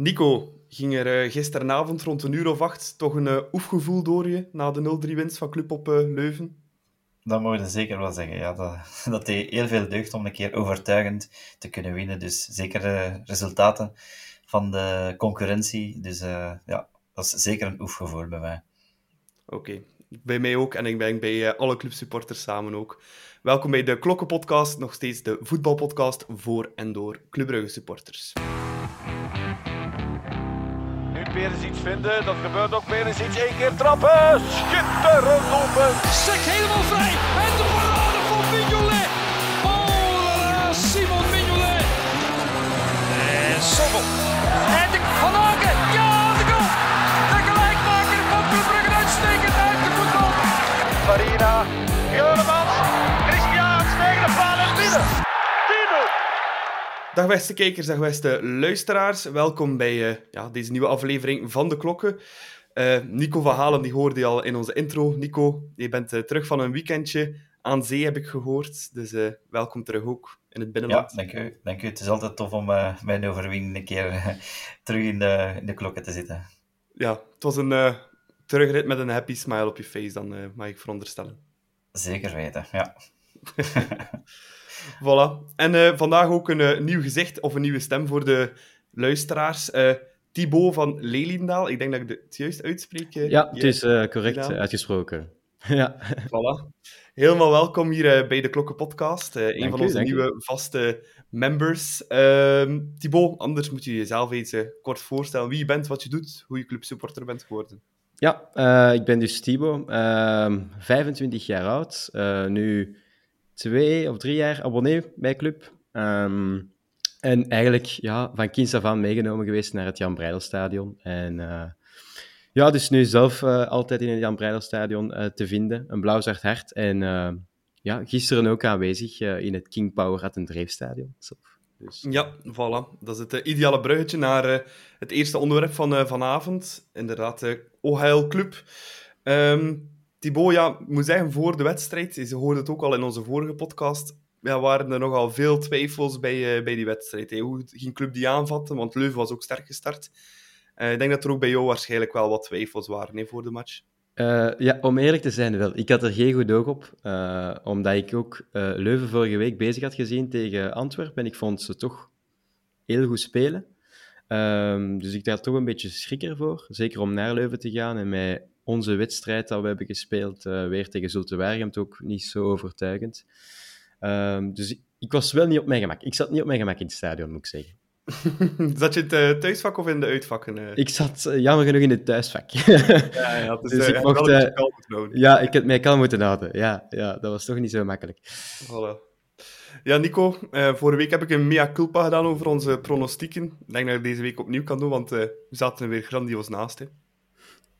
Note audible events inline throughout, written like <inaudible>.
Nico, ging er uh, gisteravond rond een uur of acht toch een uh, oefgevoel door je na de 0-3 winst van Club op uh, Leuven? Dat mogen we zeker wel zeggen. Ja, dat, <laughs> dat deed heel veel deugd om een keer overtuigend te kunnen winnen. Dus zeker resultaten van de concurrentie. Dus ja, dat is zeker een oefgevoel bij mij. Oké, bij mij ook en ik ben bij alle clubsupporters samen ook. Welkom bij de Klokkenpodcast, nog steeds de voetbalpodcast voor en door Club Brugge supporters. Nu Perens iets vinden, dat gebeurt ook. Perens iets, één keer trappen, schitterend lopen. Sek helemaal vrij en de parade van Mignolet. Oh, Simon Mignolet. En Sommel. En de Van Aken, ja, de goal. De gelijkmaker van Club Brugge uitstekend uit de voetbal. Farina, Juremans, Dag beste kijkers, dag beste luisteraars. Welkom bij uh, ja, deze nieuwe aflevering van De Klokken. Uh, Nico van Halen, die hoorde je al in onze intro. Nico, je bent uh, terug van een weekendje aan zee, heb ik gehoord. Dus welkom terug ook in het binnenland. Ja, dank u. Dank u. Het is altijd tof om mijn overwinning een keer <laughs> terug in de, in de klokken te zitten. Ja, het was een terugrit met een happy smile op je face, dan mag ik veronderstellen. Zeker weten, ja. <laughs> Voilà. En uh, vandaag ook een uh, nieuw gezicht of een nieuwe stem voor de luisteraars. Uh, Thibaut van Leliendaal. Ik denk dat ik het juist uitspreek. ja, het is correct uitgesproken. <laughs> ja. Voilà. Helemaal welkom hier bij de Klokken Podcast. een van onze nieuwe vaste members. Ehm, Thibaut, anders moet je jezelf eens kort voorstellen wie je bent, wat je doet, hoe je clubsupporter bent geworden. Ja, ik ben dus Thibaut, 25 jaar oud. nu twee of drie jaar abonnee bij Club. Ehm, en eigenlijk ja, van kinds af aan meegenomen geweest naar het Jan Breidelstadion. En uh, ja, dus nu zelf uh, altijd in het Jan Breidelstadion uh, te vinden. Een blauw-zwart hart. En ja, gisteren ook aanwezig in het King Power at een Dreefstadion. Dus. Ja, voilà. Dat is het ideale bruggetje naar het eerste onderwerp van vanavond. Inderdaad, de Oheil Club. Um, Thibaut, ja, moet zeggen, voor de wedstrijd, je hoorde het ook al in onze vorige podcast, ja, waren er nogal veel twijfels bij, uh, bij die wedstrijd. Hè. Hoe ging club die aanvatten? Want Leuven was ook sterk gestart. Uh, ik denk dat er ook bij jou waarschijnlijk wel wat twijfels waren hè, voor de match. Uh, ja, om eerlijk te zijn wel. Ik had er geen goed oog op, omdat ik ook Leuven vorige week bezig had gezien tegen Antwerpen. En ik vond ze toch heel goed spelen. Um, dus ik had toch een beetje schrik ervoor. Zeker om naar Leuven te gaan en mij onze wedstrijd dat we hebben gespeeld, uh, weer tegen Zulte Waregem, ook niet zo overtuigend. Um, dus ik, ik, was wel niet op mijn gemak. Ik zat niet op mijn gemak in het stadion, moet ik zeggen. <laughs> zat je in het uh, thuisvak of in de uitvakken? Uh? Ik zat uh, jammer genoeg in het thuisvak. ja, ja, <laughs> dus, dus ik mocht... ja, ik had mij kalm moeten houden. Ja, ja, dat was toch niet zo makkelijk. Voilà. Ja, Nico, vorige week heb ik een mea culpa gedaan over onze pronostieken. Ik denk dat ik deze week opnieuw kan doen, want we zaten er weer grandioos naast. Hè.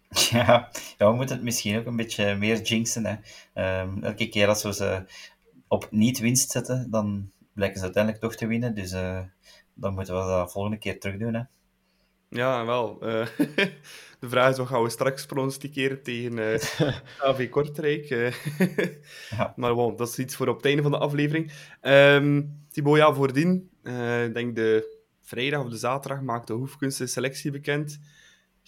<laughs> Ja, ja, we moeten het misschien ook een beetje meer jinxen. Hè. Um, elke keer als we ze op niet-winst zetten, dan blijken ze uiteindelijk toch te winnen. Dus uh, dan moeten we dat volgende keer terug doen. Hè. Ja, wel. Uh, <laughs> de vraag is, wat gaan we straks pronosticeren tegen uh, eh, <laughs> AV Kortrijk? ja. Maar bon, dat is iets voor op het einde van de aflevering. Um, Thibaut, ja, voordien, ik denk de vrijdag of de zaterdag maakte Hoefkunst selectie bekend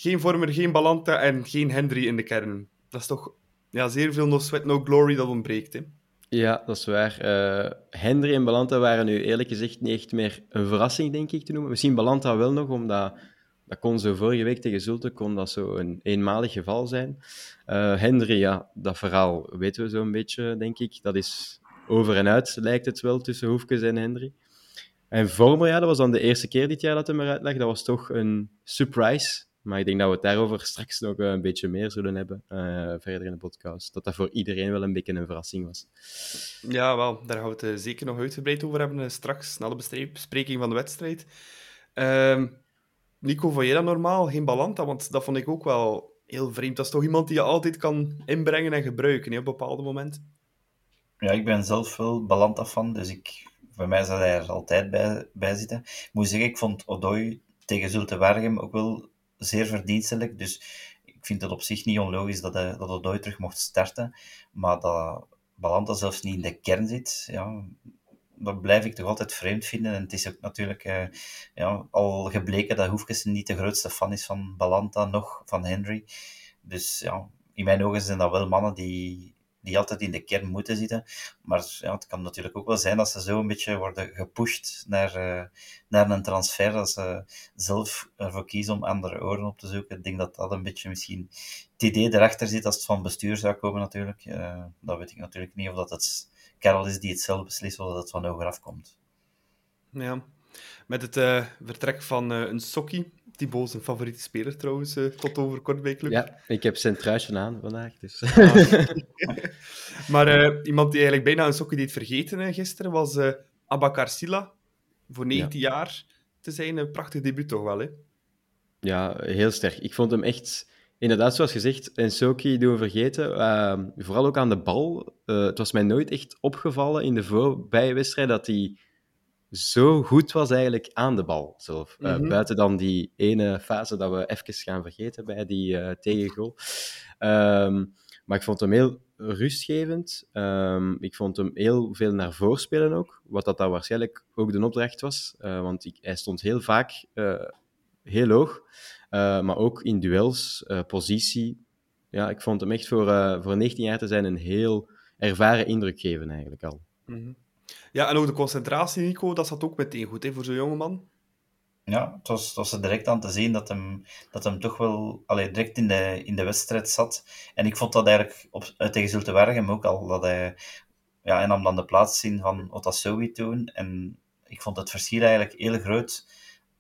geen Vormer, geen Balanta en geen Hendry in de kern. Dat is toch ja, zeer veel no sweat, no glory dat ontbreekt. Hè? Ja, dat is waar. Uh, Hendry en Balanta waren nu eerlijk gezegd niet echt meer een verrassing, denk ik, te noemen. Misschien Balanta wel nog, omdat dat kon zo vorige week tegen Zulte kon dat zo een eenmalig geval zijn. Uh, Hendry, ja, dat verhaal weten we zo'n beetje, denk ik. Dat is over en uit, lijkt het wel, tussen Hoefkes en Hendry. En Vormer, ja, dat was dan de eerste keer dit jaar dat hij eruit lag. Dat was toch een surprise maar ik denk dat we het daarover straks nog een beetje meer zullen hebben, uh, verder in de podcast. Dat dat voor iedereen wel een beetje een verrassing was. Ja, wel, daar gaan we het eh, zeker nog uitgebreid over hebben, straks, na de bespreking van de wedstrijd. Uh, Nico, vond jij dat normaal? Geen Balanta? Want dat vond ik ook wel heel vreemd. Dat is toch iemand die je altijd kan inbrengen en gebruiken, hè, op bepaalde momenten? Ja, ik ben zelf wel Balanta fan, dus ik, voor mij zal hij er altijd bij, bij zitten. Ik moet zeggen, ik vond Odoi tegen Zulte Waregem ook wel zeer verdienstelijk. Dus ik vind het op zich niet onlogisch dat hij, dat hij nooit terug mocht starten. Maar dat Balanta zelfs niet in de kern zit, ja, dat blijf ik toch altijd vreemd vinden. En het is ook natuurlijk uh, ja, al gebleken dat Hoefkes niet de grootste fan is van Balanta, nog van Henry. Dus ja, in mijn ogen zijn dat wel mannen die, die altijd in de kern moeten zitten. Maar ja, het kan natuurlijk ook wel zijn dat ze zo een beetje worden gepusht naar, uh, naar een transfer, dat ze zelf ervoor kiezen om andere oren op te zoeken. Ik denk dat dat een beetje misschien het idee erachter zit als het van bestuur zou komen natuurlijk. Uh, dat weet ik natuurlijk niet of dat het Karel is die het zelf beslist of dat het van hoger afkomt. Ja, met het uh, vertrek van een Sokkie Thibaut zijn favoriete speler trouwens, uh, tot over kort bij club. Ja, ik heb zijn truisje aan vandaag. Dus. Ah. <laughs> maar uh, iemand die eigenlijk bijna een sokje deed vergeten uh, gisteren was Abakar Silla. Voor 19 ja. jaar te zijn, een prachtig debuut toch wel, hè? Ja, heel sterk. Ik vond hem echt... Inderdaad, zoals gezegd, en Soki doen vergeten. Uh, vooral ook aan de bal. Het was mij nooit echt opgevallen in de voorbijwedstrijd dat hij zo goed was eigenlijk aan de bal zelf. Mm -hmm. uh, buiten dan die ene fase dat we even gaan vergeten bij die uh, tegengoal. Um, maar ik vond hem heel rustgevend. Um, ik vond hem heel veel naar voren spelen ook. Wat dat dan waarschijnlijk ook de opdracht was. Uh, want ik, hij stond heel vaak heel hoog. maar ook in duels, positie. Ja, ik vond hem echt voor, voor 19 jaar te zijn een heel ervaren indruk geven eigenlijk al. Mm -hmm. Ja, en ook de concentratie, Nico, dat zat ook meteen goed hè, voor zo'n jongeman. Ja, het was, het was er direct aan te zien dat hem, dat hem toch wel allee, direct in de, in de wedstrijd zat. En ik vond dat eigenlijk op, tegen Zulte Waregem ook al, dat hij... Ja, hij nam dan de plaats in van Otasowi toen. En ik vond het verschil eigenlijk heel groot.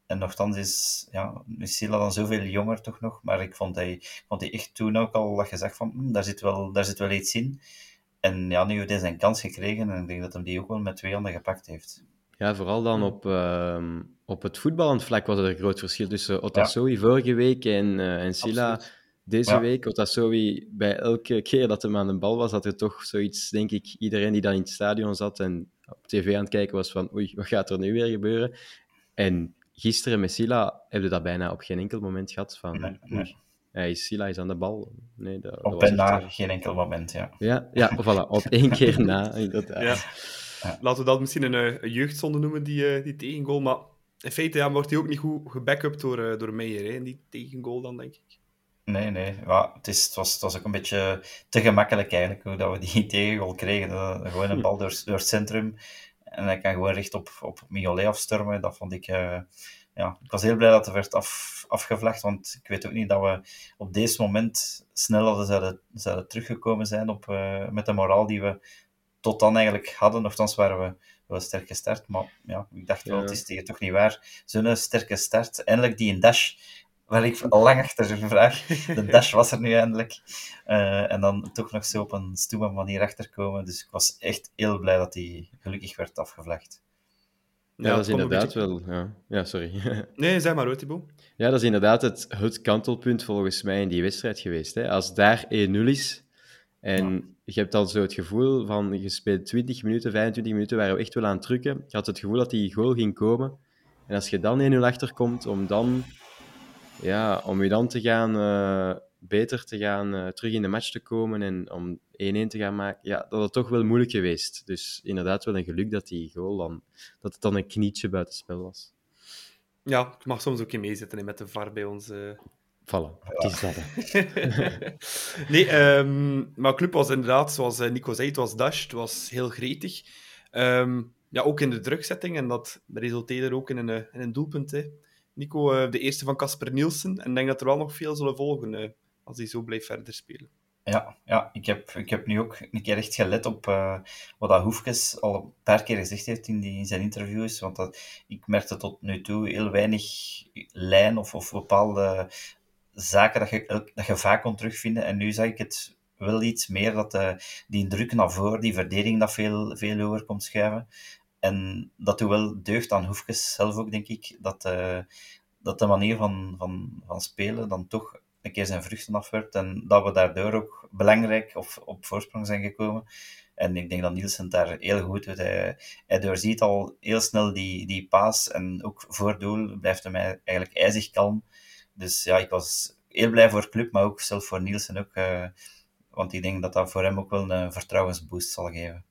En nogthans is, ja, dan zoveel jonger toch nog. Maar ik vond hij, vond hij echt toen ook al dat je van, hm, daar, zit wel, daar zit wel iets in. En ja, nu heeft hij zijn kans gekregen en ik denk dat hij die ook wel met twee handen gepakt heeft. Ja, vooral dan op, uh, op het voetballend vlak was er een groot verschil tussen Otasowi ja. vorige week en, uh, en Silla Absoluut. deze ja. week. Otasowi, bij elke keer dat hij aan de bal was, had er toch zoiets, denk ik, iedereen die dan in het stadion zat en op tv aan het kijken was van oei, wat gaat er nu weer gebeuren? En gisteren met Silla heb je dat bijna op geen enkel moment gehad van nee, nee. Hij is, Sila is aan de bal. Nee, dat, op en na, echt... geen enkel moment, ja. Ja, ja <laughs> voilà, op één keer na, inderdaad. Ja. Ja. Laten we dat misschien een, een jeugdzonde noemen, die, uh, die tegengoal. Maar in feite ja, wordt hij ook niet goed gebackupt door, uh, door Meijer, hè, die tegengoal dan, denk ik. Nee, nee. Ja, het, is, het, was, het was ook een beetje te gemakkelijk eigenlijk, hoe dat we die <laughs> tegengoal kregen. Gewoon een bal door, door het centrum. En hij kan gewoon recht op, op Mignolet afstormen. Dat vond ik... ja, ik was heel blij dat er werd af, afgevlacht, want ik weet ook niet dat we op deze moment sneller zouden, zouden teruggekomen zijn op, uh, met de moraal die we tot dan eigenlijk hadden. Nochtans waren we wel sterk gestart, maar ja, ik dacht wel, ja. het is tegen toch niet waar. Zo'n sterke start, eindelijk die een dash, waar ik al lang achter vraag. <laughs> De dash was er nu eindelijk. Uh, en dan toch nog zo op een stoeme manier achterkomen. Dus ik was echt heel blij dat die gelukkig werd afgevlacht. Ja, ja, dat is inderdaad wel... Ja, ja sorry. <laughs> nee, zeg maar hoor, Thibaut. Ja, dat is inderdaad het, het kantelpunt volgens mij in die wedstrijd geweest. Hè. Als daar 1-0 is en ja. je hebt dan zo het gevoel van... Je speelt 20 minuten, 25 minuten, waren we echt wel aan het drukken. Je had het gevoel dat die goal ging komen. En als je dan 1-0 achterkomt, om dan... Ja, om je dan te gaan... Uh, beter te gaan uh, terug in de match te komen en om 1-1 te gaan maken, ja, dat had toch wel moeilijk geweest. Dus inderdaad wel een geluk dat die goal dan, dat het dan een knietje buitenspel was. Ja, ik mag soms ook in meezitten met de VAR bij ons. Uh... Vallen, het is dat. <laughs> nee, um, maar club was inderdaad, zoals Nico zei, het was dash, het was heel gretig. Um, ja, ook in de drukzetting en dat resulteerde ook in een, in een doelpunt. Hè. Nico, de eerste van Casper Nielsen. En ik denk dat er wel nog veel zullen volgen als hij zo blijft verder spelen. Ja, ja ik, heb, ik heb nu ook een keer echt gelet op uh, wat dat Hoefkes al een paar keer gezegd heeft in, die, in zijn interviews. Want dat, ik merkte tot nu toe heel weinig lijn of, of bepaalde zaken dat je, dat je vaak kon terugvinden. En nu zag ik het wel iets meer, dat uh, die druk naar voren, die verdediging dat veel, veel hoger komt schuiven. En dat doet wel deugd aan Hoefkes zelf ook, denk ik. Dat, dat de manier van, van, van spelen dan toch een keer zijn vruchten afwerpt en dat we daardoor ook belangrijk of op voorsprong zijn gekomen. En ik denk dat Nielsen daar heel goed doet. Hij, hij doorziet al heel snel die, die paas en ook voor doel blijft hij mij eigenlijk ijzig kalm. Dus ja, ik was heel blij voor de club, maar ook zelf voor Nielsen ook. Uh, want ik denk dat dat voor hem ook wel een vertrouwensboost zal geven.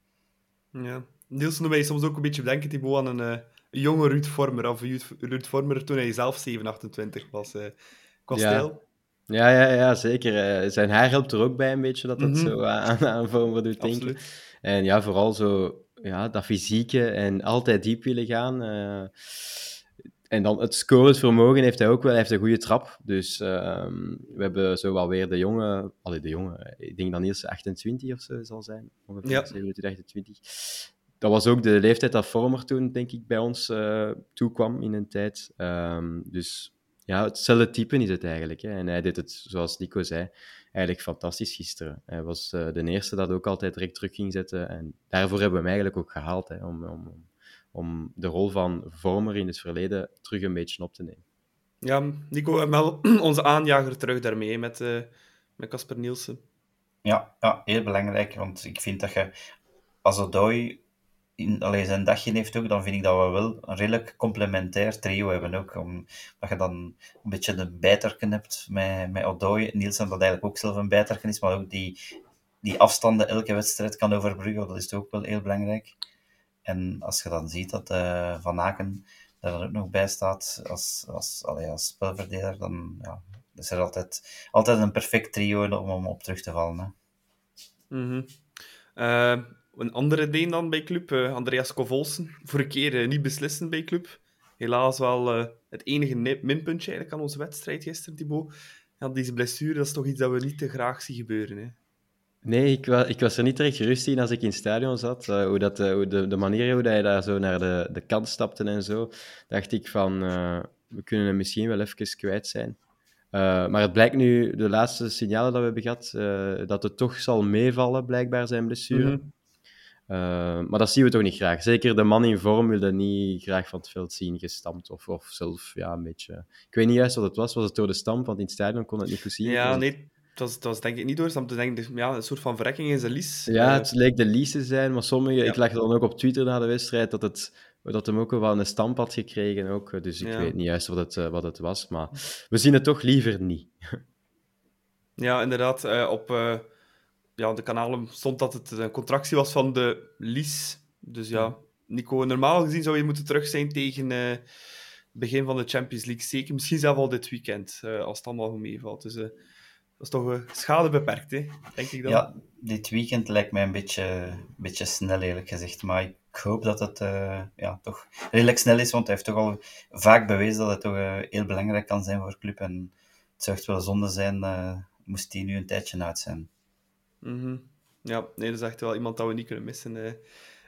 Ja. Nielsen doet mij soms ook een beetje bedenken, Thibaut, aan een, uh, jonge Ruud Vormer. Of Ruud Vormer toen hij zelf 7, 28 was. Uh, qua ja. Ja, ja, ja, zeker. Uh, zijn haar helpt er ook bij een beetje dat het Mhm. zo <laughs> aan, aan Vormer doet denken. En ja, vooral zo ja, dat fysieke en altijd diep willen gaan. eh. en dan het scoresvermogen heeft hij ook wel. Hij heeft een goede trap. Dus ehm, we hebben zo wel weer de jonge... Allee, de jonge. Ik denk dat Niels 28 of zo zal zijn. Ongeveer Ja. 27, 28. Dat was ook de leeftijd dat Vormer toen, denk ik, bij ons eh, toekwam in een tijd. Ehm, dus ja, hetzelfde type is het eigenlijk. Hè. En hij deed het, zoals Nico zei, eigenlijk fantastisch gisteren. Hij was eh, de eerste dat ook altijd direct terug ging zetten. En daarvoor hebben we hem eigenlijk ook gehaald, hè, om, om, om, om de rol van vormer in het verleden terug een beetje op te nemen. Ja, Nico, hebben wel <clears throat> onze aanjager terug daarmee, met eh, met Casper Nielsen. Ja, ja, heel belangrijk, want ik vind dat je als Odoi in, allee, zijn dagje heeft ook, dan vind ik dat we wel een redelijk complementair trio hebben ook. Om, dat je dan een beetje een bijterken hebt met, met Odoi. Nielsen dat eigenlijk ook zelf een bijterken is, maar ook die, die afstanden elke wedstrijd kan overbruggen, dat is ook wel heel belangrijk. En als je dan ziet dat eh, Van Aken er dan ook nog bij staat als, als, als spelverdeler, dan ja, is er altijd, altijd een perfect trio om, om op terug te vallen. Hè. Mhm. Eh, een andere Deen dan bij club, eh, Andreas Kovolsen. Vorige keer eh, niet beslissend bij club. Helaas wel eh, het enige ni- minpuntje eigenlijk aan onze wedstrijd gisteren, Thibaut. Ja, deze blessure, dat is toch iets dat we niet te graag zien gebeuren. Hè? Nee, ik, wa ik was er niet direct gerust in als ik in het stadion zat. Hoe dat, hoe de, de manier hoe dat hij daar zo naar de, de kant stapte en zo, dacht ik van, we kunnen hem misschien wel even kwijt zijn. Maar het blijkt nu, de laatste signalen dat we hebben gehad, eh, dat het toch zal meevallen, blijkbaar, zijn blessure. Mhm. Eh, maar dat zien we toch niet graag. Zeker de man in vorm wil dat niet graag van het veld zien gestampt. Of, of zelf, ja, een beetje... Ik weet niet juist wat het was. Was het door de stamp? Want in het stadion kon het niet goed zien. Ja, nee, het was, het was denk ik niet door. Te denken, ja, een soort van verrekking in zijn lies. Ja, Eh, het leek de Lies te zijn, maar sommige... Ja. Ik lag dan ook op Twitter na de wedstrijd dat, het, dat hem ook wel een stamp had gekregen. Ook, dus ik Ja. weet niet juist wat het, eh, wat het was. Maar we zien het toch liever niet. <laughs> Ja, inderdaad. op ja, de kanalen stond dat het een contractie was van de Lies. Dus ja, Nico, normaal gezien zou je moeten terug zijn tegen het begin van de Champions League. Zeker, misschien zelfs al dit weekend, eh, als het allemaal goed meevalt. Dus eh, dat is toch schade beperkt, hè? denk ik dan. Ja, dit weekend lijkt mij een beetje, een beetje snel, eerlijk gezegd. Maar ik hoop dat het ja, toch redelijk snel is, want hij heeft toch al vaak bewezen dat het toch heel belangrijk kan zijn voor de club. En het zou echt wel zonde zijn, moest hij nu een tijdje uit zijn. Mhm. Ja, nee, dat is echt wel iemand dat we niet kunnen missen.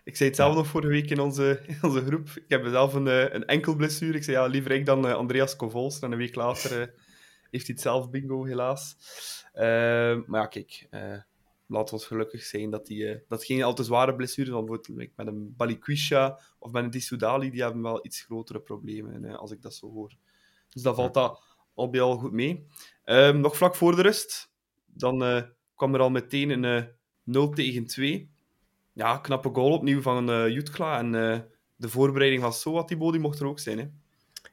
Ik zei het zelf nog vorige week in onze, <laughs> in onze groep. Ik heb zelf een, eh, een enkel blessure. Ik zei ja, liever ik dan eh, Andreas Kovols. En een week later eh, heeft hij het zelf bingo, helaas. Eh, maar ja, kijk. laten we ons gelukkig zijn dat, die, dat geen al te zware blessures, dan bijvoorbeeld met een Balikwisha of met een Dissoudali, die hebben wel iets grotere problemen, als ik dat zo hoor. Dus dan valt dat al bij al goed mee. Ehm, nog vlak voor de rust, dan kwam er al meteen een eh 0 tegen 2. Ja, knappe goal opnieuw van eh Jutkla. En eh, de voorbereiding van Soa, Thibaut, die mocht er ook zijn. Hè?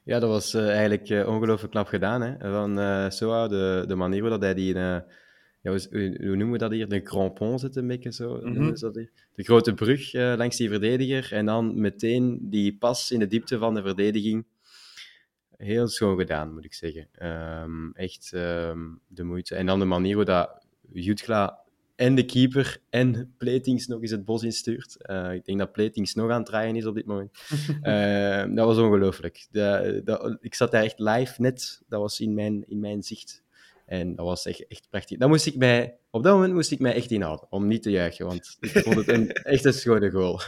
Ja, dat was eh, eigenlijk eh, ongelooflijk knap gedaan. Hè? Van eh Soa, de, de manier waarop hij die... eh, ja, hoe, noemen we dat hier? De crampon zit een beetje zo. Mhm. dat hier. De grote brug eh, langs die verdediger. En dan meteen die pas in de diepte van de verdediging. Heel schoon gedaan, moet ik zeggen. Ehm, echt ehm, de moeite. En dan de manier hoe dat Jutgla en de keeper en Platings nog eens het bos instuurt. Eh, ik denk dat Platings nog aan het draaien is op dit moment. <laughs> Eh, dat was ongelooflijk. Dat- dat- ik zat daar echt live net. Dat was in mijn, in mijn zicht. En dat was echt, echt prachtig. Dan moest ik mij, op dat moment moest ik mij echt inhouden om niet te juichen, want ik vond het een, <laughs> echt een schone goal. <laughs>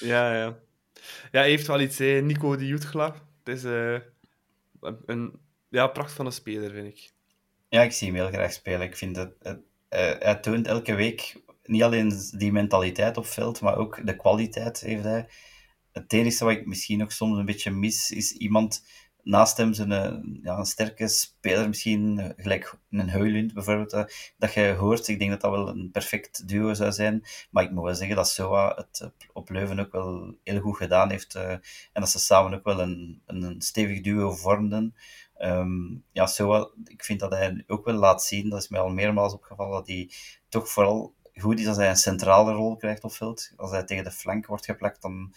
Ja, ja. Ja, hij heeft wel iets, hè. Nico de Jutkla. Het is eh, een ja, pracht van een speler, vind ik. Ja, ik zie hem heel graag spelen. Ik vind dat het, eh, hij toont elke week niet alleen die mentaliteit op veld, maar ook de kwaliteit heeft hij. Het enige wat ik misschien nog soms een beetje mis, is iemand naast hem, zijn, eh, ja, een sterke speler, misschien eh, gelijk een Heulund bijvoorbeeld, eh, dat je hoort. Ik denk dat dat wel een perfect duo zou zijn. Maar ik moet wel zeggen dat Soa het eh, op Leuven ook wel heel goed gedaan heeft. eh, en dat ze samen ook wel een, een stevig duo vormden. Ehm, ja, Soa, ik vind dat hij ook wel laat zien, dat is mij al meermaals opgevallen, dat hij toch vooral goed is als hij een centrale rol krijgt op veld. Als hij tegen de flank wordt geplakt, dan,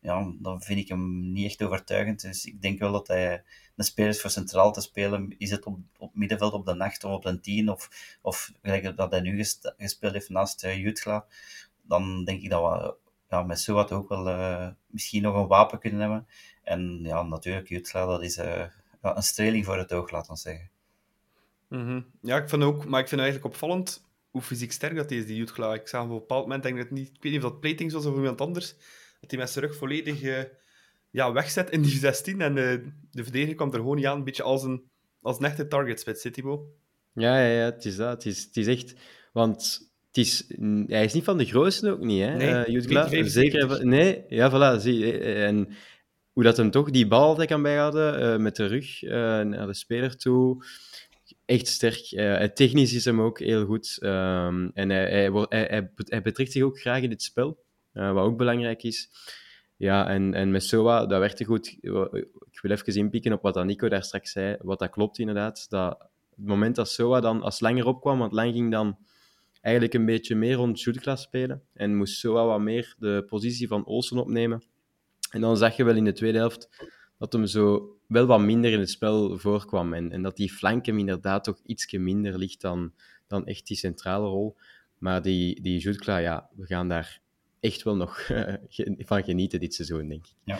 ja, dan vind ik hem niet echt overtuigend. Dus ik denk wel dat hij een speler is voor centraal te spelen. Is het op, op middenveld op de nacht of op de tien, of, of gelijk dat hij nu gespeeld heeft naast uh, dan denk ik dat we ja, met wat ook wel uh, misschien nog een wapen kunnen hebben. En ja, natuurlijk, Jutgla, dat is uh, ja, een streling voor het oog, laten we zeggen. Mm -hmm. Ja, ik vind ook, maar ik vind eigenlijk opvallend hoe fysiek sterk dat hij is, die Jutgla. Ik zag op een bepaald moment, denk dat niet, ik weet niet of dat Platings was of iemand anders, dat hij met zijn rug volledig uh, ja, wegzet in die <laughs> 16 en uh, de verdediger kwam er gewoon niet aan, een beetje als een, als een echte target spits, zit Ja, ja, ja, het is dat. Het is, het is echt... Want het is, hij is niet van de grootste ook niet, hè, nee, uh, Zeker, nee, ja, voilà. Zie, en hoe dat hem toch die bal altijd kan bijhouden, uh, met de rug uh, naar de speler toe. Echt sterk. Uh, technisch is hem ook heel goed. Um, en hij, hij, hij, betrekt zich ook graag in het spel, wat ook belangrijk is. Ja, en, en met Soa, dat werkte goed. Ik wil even inpikken op wat Nico daar straks zei. Wat dat klopt inderdaad. Dat het moment dat Soa dan als langer opkwam, want Lang ging dan eigenlijk een beetje meer rond shootclass spelen. En moest Soa wat meer de positie van Olsen opnemen. En dan zag je wel in de tweede helft dat hem zo wel wat minder in het spel voorkwam. En, en dat die flank hem inderdaad toch ietsje minder ligt dan, dan echt die centrale rol. Maar die, die Jutkla, ja, we gaan daar echt wel nog van genieten dit seizoen, denk ik. Ja.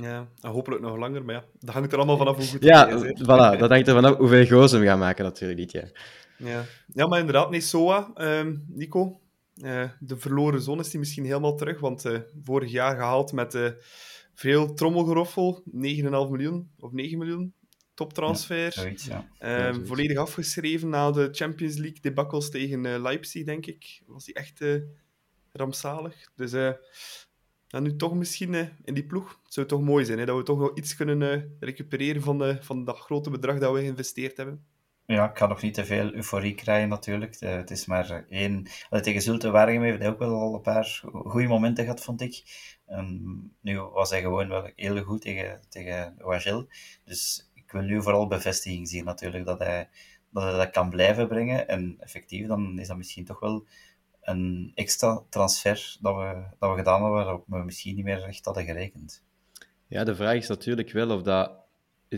Ja, hopelijk nog langer, maar ja, dat hangt er allemaal vanaf hoe goed ja, het is. voilà, dat hangt er vanaf hoeveel goals we gaan maken natuurlijk dit jaar. Ja, ja maar inderdaad, nee, Soa, um, Nico, uh, de verloren zon is die misschien helemaal terug, want uh, vorig jaar gehaald met uh, veel trommelgeroffel, 9,5 miljoen of 9 miljoen, toptransfer. Ja, zoiets, ja. Ja, volledig afgeschreven na de Champions League debakkels tegen Leipzig, denk ik. Was hij echt rampzalig. Dus ja, nu toch misschien in die ploeg. Het zou toch mooi zijn hè, dat we toch nog iets kunnen recupereren van, van dat grote bedrag dat we geïnvesteerd hebben. Ja, ik ga nog niet te veel euforie krijgen natuurlijk. het is maar één... Tegen Zulte Waregem heeft hij ook wel al een paar goede momenten gehad, vond ik. Um, nu was hij gewoon wel heel goed tegen, tegen Wagel. Dus ik wil nu vooral bevestiging zien natuurlijk, dat hij, dat dat kan blijven brengen. En effectief, dan is dat misschien toch wel een extra transfer dat we, dat we gedaan hebben, waarop we misschien niet meer recht hadden gerekend. Ja, de vraag is natuurlijk wel of dat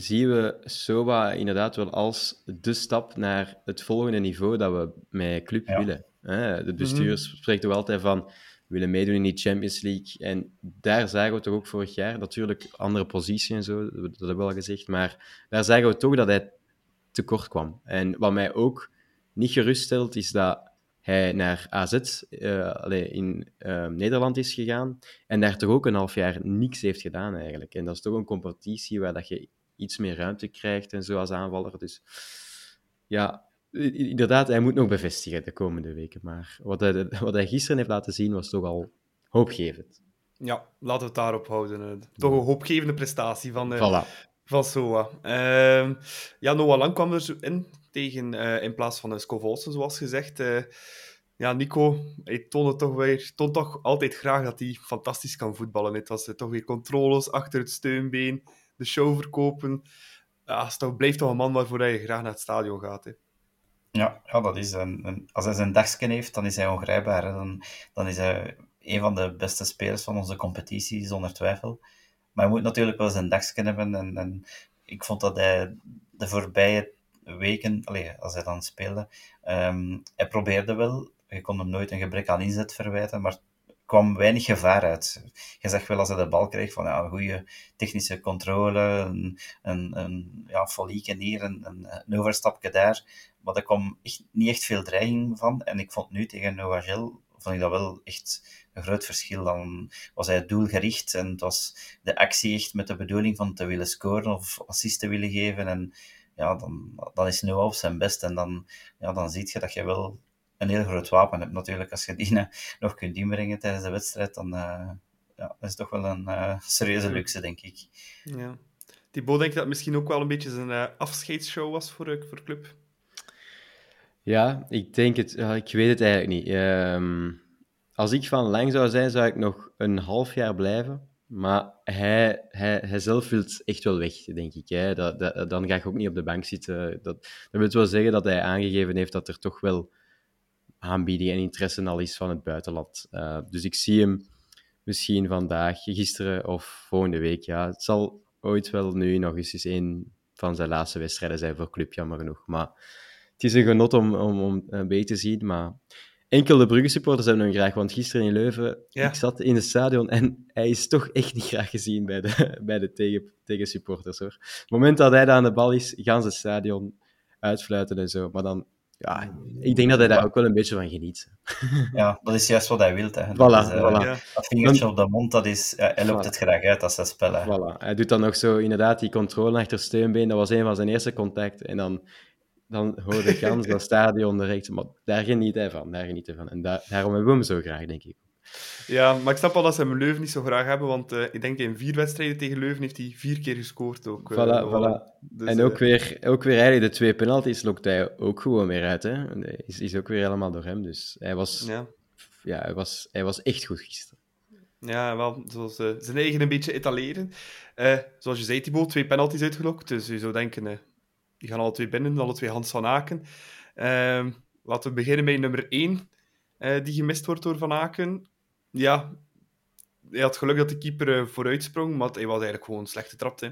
zien we SOA inderdaad wel als de stap naar het volgende niveau dat we met club Ja. willen. Hè? De bestuur spreekt toch altijd van we willen meedoen in die Champions League. En daar zagen we toch ook vorig jaar, natuurlijk andere positie en zo, dat hebben we al gezegd, maar daar zagen we toch dat hij tekort kwam. En wat mij ook niet geruststelt, is dat hij naar AZ eh, allee, in eh, Nederland is gegaan en daar toch ook een half jaar niks heeft gedaan eigenlijk. En dat is toch een competitie waar dat je iets meer ruimte krijgt en zo als aanvaller. Dus ja, inderdaad, hij moet nog bevestigen de komende weken. Maar wat hij, wat hij gisteren heeft laten zien was toch al hoopgevend. Ja, laten we het daarop houden. eh. Toch een hoopgevende prestatie van, eh, Voilà. van Soa. Ehm, ja, Noah Lang kwam er zo in, tegen, eh, in plaats van uh, Scovolsen, zoals gezegd. Eh, ja, Nico, hij toonde toch, weer, toont toch altijd graag dat hij fantastisch kan voetballen. Het was eh, toch weer controles achter het steunbeen, de show verkopen. Ja, toch, blijft toch een man waarvoor hij graag naar het stadion gaat. Hè. Ja, ja dat is een, een- als hij zijn dagsken heeft, dan is hij ongrijpbaar. Dan, dan is hij een van de beste spelers van onze competitie, zonder twijfel. Maar hij moet natuurlijk wel zijn dagsken hebben. En, en ik vond dat hij de voorbije weken, allee, als hij dan speelde, ehm, hij probeerde wel. Je kon hem nooit een gebrek aan inzet verwijten, maar kwam weinig gevaar uit. Je zag wel als hij de bal kreeg van ja, een goede technische controle, een, een, een ja, hier, een, een, overstapje daar. Maar er kwam echt, niet echt veel dreiging van. En ik vond nu tegen Noagel, vond ik dat wel echt een groot verschil. Dan was hij doelgericht en het was de actie echt met de bedoeling van te willen scoren of assist te willen geven. En ja, dan, dan is Noah op zijn best. En dan, ja, dan zie je dat je wel een heel groot wapen hebt natuurlijk. Als je die eh, <laughs> nog kunt inbrengen tijdens de wedstrijd, dan uh, ja, dat is toch wel een uh, serieuze luxe, denk ik. Ja. Thibaut denkt dat het misschien ook wel een beetje zijn uh, afscheidsshow was voor, uh, voor de club. Ja, ik denk het. Uh, ik weet het eigenlijk niet. Um, als ik van lang zou zijn, zou ik nog een half jaar blijven. Maar hij, hij, hij zelf wil echt wel weg, denk ik. Hè. Dat, dat, dan ga ik ook niet op de bank zitten. Dat, dat wil wel zeggen dat hij aangegeven heeft dat er toch wel aanbieding en interesse al is van het buitenland. Uh, dus ik zie hem misschien vandaag, gisteren of volgende week. Ja, het zal ooit wel nu nog eens eens een van zijn laatste wedstrijden zijn voor club, jammer genoeg. Maar het is een genot om, om, om een beetje te zien. Maar enkel de Brugge supporters hebben hem graag. Want gisteren in Leuven, ik zat in het stadion en hij is toch echt niet graag gezien bij de, <laughs> bij de tegen, tegen supporters. Hoor. het moment dat hij daar aan de bal is, gaan ze het stadion uitfluiten en zo. Maar dan ja, ik denk dat hij daar ook wel een beetje van geniet. <laughs> Ja, dat is juist wat hij wil. Hè. Voilà, dat, is, uh, voilà. dat vingertje op de mond, dat is, ja, hij loopt voilà. het graag uit als hij spelen. Voilà. Hij doet dan nog zo inderdaad die controle achter steunbeen. Dat was een van zijn eerste contacten. En dan, dan hoorde Gans <laughs> dat stadion direct. Maar daar geniet hij van. Daar geniet hij van. En daar, daarom hebben we hem zo graag, denk ik. Ja, maar ik snap wel dat ze hem Leuven niet zo graag hebben, want uh, ik denk in vier wedstrijden tegen Leuven heeft hij vier keer gescoord ook. Uh, voilà, voilà. Dus, en ook, uh, weer, ook weer eigenlijk de twee penalties lokt hij ook gewoon weer uit. Hè? Is, is ook weer helemaal door hem. Dus hij was, ja. Ja, hij was, hij was echt goed gisteren. Ja, wel, zoals zijn eigen een beetje etaleren. zoals je zei, Thibaut, twee penalties uitgelokt. Dus je zou denken, die gaan alle twee binnen, alle twee Hans van Aken. Ehm, laten we beginnen bij nummer één, die gemist wordt door Van Aken ja, hij had geluk dat de keeper uh, vooruit sprong, maar hij was eigenlijk gewoon slecht getrapt. Hè.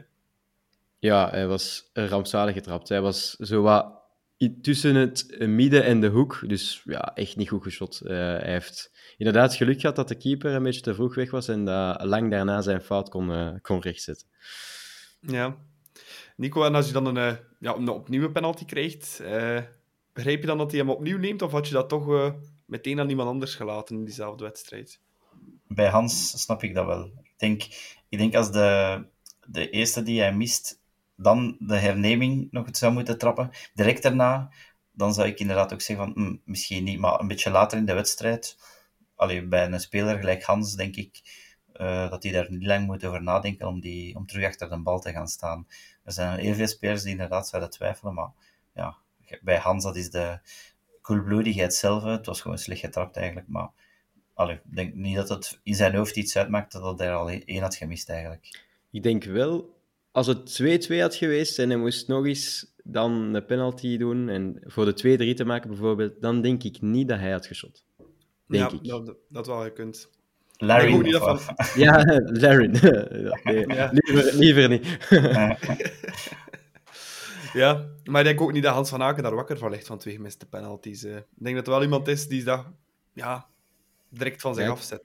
Ja, hij was rampzalig getrapt. Hij was zo wat tussen het midden en de hoek, dus ja, echt niet goed geschot. Uh, hij heeft inderdaad geluk gehad dat de keeper een beetje te vroeg weg was en dat lang daarna zijn fout kon, uh, kon rechtzetten. Ja. Nico, en als je dan een, ja, een opnieuw penalty krijgt, begrijp je dan dat hij hem opnieuw neemt, of had je dat toch meteen aan iemand anders gelaten in diezelfde wedstrijd? Bij Hans snap ik dat wel. Ik denk, ik denk als de, de eerste die hij mist, dan de herneming nog het zou moeten trappen, direct daarna, dan zou ik inderdaad ook zeggen van, hm, misschien niet, maar een beetje later in de wedstrijd, allee, bij een speler gelijk Hans, denk ik, uh, dat hij daar niet lang moet over nadenken om, die, om terug achter de bal te gaan staan. Er zijn heel veel spelers die inderdaad zouden twijfelen, maar ja, bij Hans, dat is de koelbloedigheid zelf. Het was gewoon slecht getrapt eigenlijk, maar Allee, ik denk niet dat het in zijn hoofd iets uitmaakte dat hij al één had gemist eigenlijk. Ik denk wel, als het 2-2 had geweest en hij moest nog eens dan een penalty doen en voor de 2-3 te maken bijvoorbeeld, dan denk ik niet dat hij had geschot. Denk ja, ik. Dat, dat wel gekund. Larry niet van... <laughs> Ja, Larry. <laughs> nee, <laughs> ja. Liever, liever niet. ja, maar ik denk ook niet dat Hans van Aken daar wakker van ligt van twee gemiste penalties. Ik denk dat er wel iemand is die dat ja, direct van zich ja, afzet.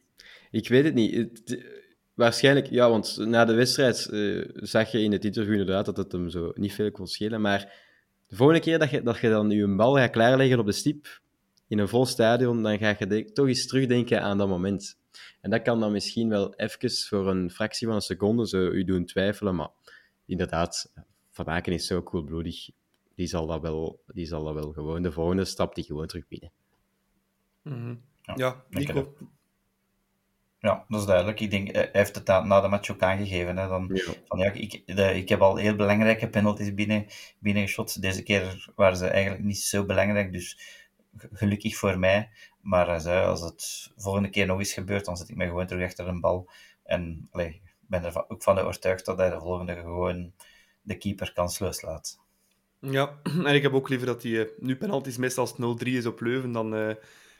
Ik weet het niet. Het, waarschijnlijk, ja, want na de wedstrijd uh, zag je in het interview inderdaad dat het hem zo niet veel kon schelen. Maar de volgende keer dat je, dat je dan je bal gaat klaarleggen op de stip in een vol stadion, dan ga je de, toch eens terugdenken aan dat moment. En dat kan dan misschien wel even voor een fractie van een seconde zo u doen twijfelen. Maar inderdaad, Van Aken is zo koelbloedig. Die zal dat wel, die zal dat wel gewoon. De volgende stap die gewoon terug binnen. Mm -hmm. Ja, Nico. Ja, dat is duidelijk. Ik denk, hij heeft het na de match ook aangegeven. Hè, dan, ja. Van, ja, ik, de, ik heb al heel belangrijke penalties binnen, binnengeschot. Deze keer waren ze eigenlijk niet zo belangrijk, dus gelukkig voor mij. Maar zei, als het volgende keer nog eens gebeurt, dan zet ik me gewoon terug achter een bal. En ik ben er ook van overtuigd dat hij de volgende gewoon de keeper kansloos laat. Ja, <clears throat> en ik heb ook liever dat hij uh, nu penalties mist als het 0-3 is op Leuven, dan... Uh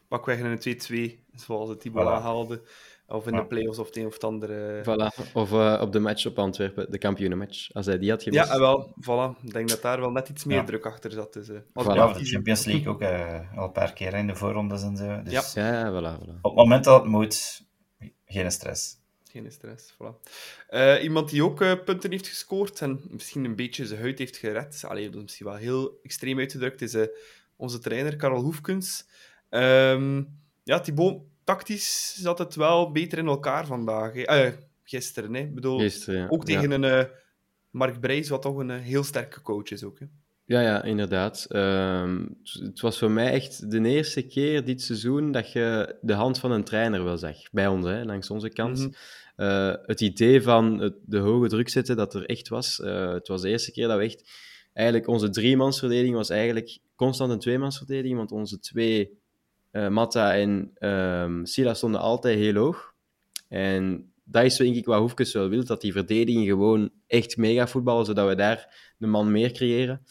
pakweg een 2-2, zoals het Thibaut voilà. haalde. Of in ja. de play-offs of het een of het andere. Voilà. Of uh, op de match op Antwerpen, de kampioenenmatch. Als hij die had gemist. Ja, wel. Voilà. Ik denk dat daar wel net iets meer ja. druk achter zat. Dus, uh, voilà. de Champions League ook uh, al een paar keer in de voorrondes en zo. Dus ja, ja voilà, voilà. Op het moment dat het moet, geen stress. Geen stress, voilà. Uh, iemand die ook uh, punten heeft gescoord en misschien een beetje zijn huid heeft gered, allee, dat is misschien wel heel extreem uitgedrukt, is uh, onze trainer Karel Hoefkens. Um, ja, Thibaut, tactisch zat het wel beter in elkaar vandaag. Uh, gisteren, hè. Ik bedoel, gisteren, ja. ook tegen ja. een uh, Mark Breis, wat toch een uh, heel sterke coach is ook. Hè. Ja, ja, inderdaad. Um, het was voor mij echt de eerste keer dit seizoen dat je de hand van een trainer wel zag. Bij ons, hè, langs onze kant. Mm -hmm. het idee van het, de hoge druk zetten dat er echt was. het was de eerste keer dat we echt... Eigenlijk, onze driemansverdediging was eigenlijk constant een tweemansverdediging, want onze twee uh, Matta en um, Sila stonden altijd heel hoog. En dat is denk ik wat Hoefkes wel wil, dat die verdediging gewoon echt mega voetballen, zodat we daar de man meer creëren.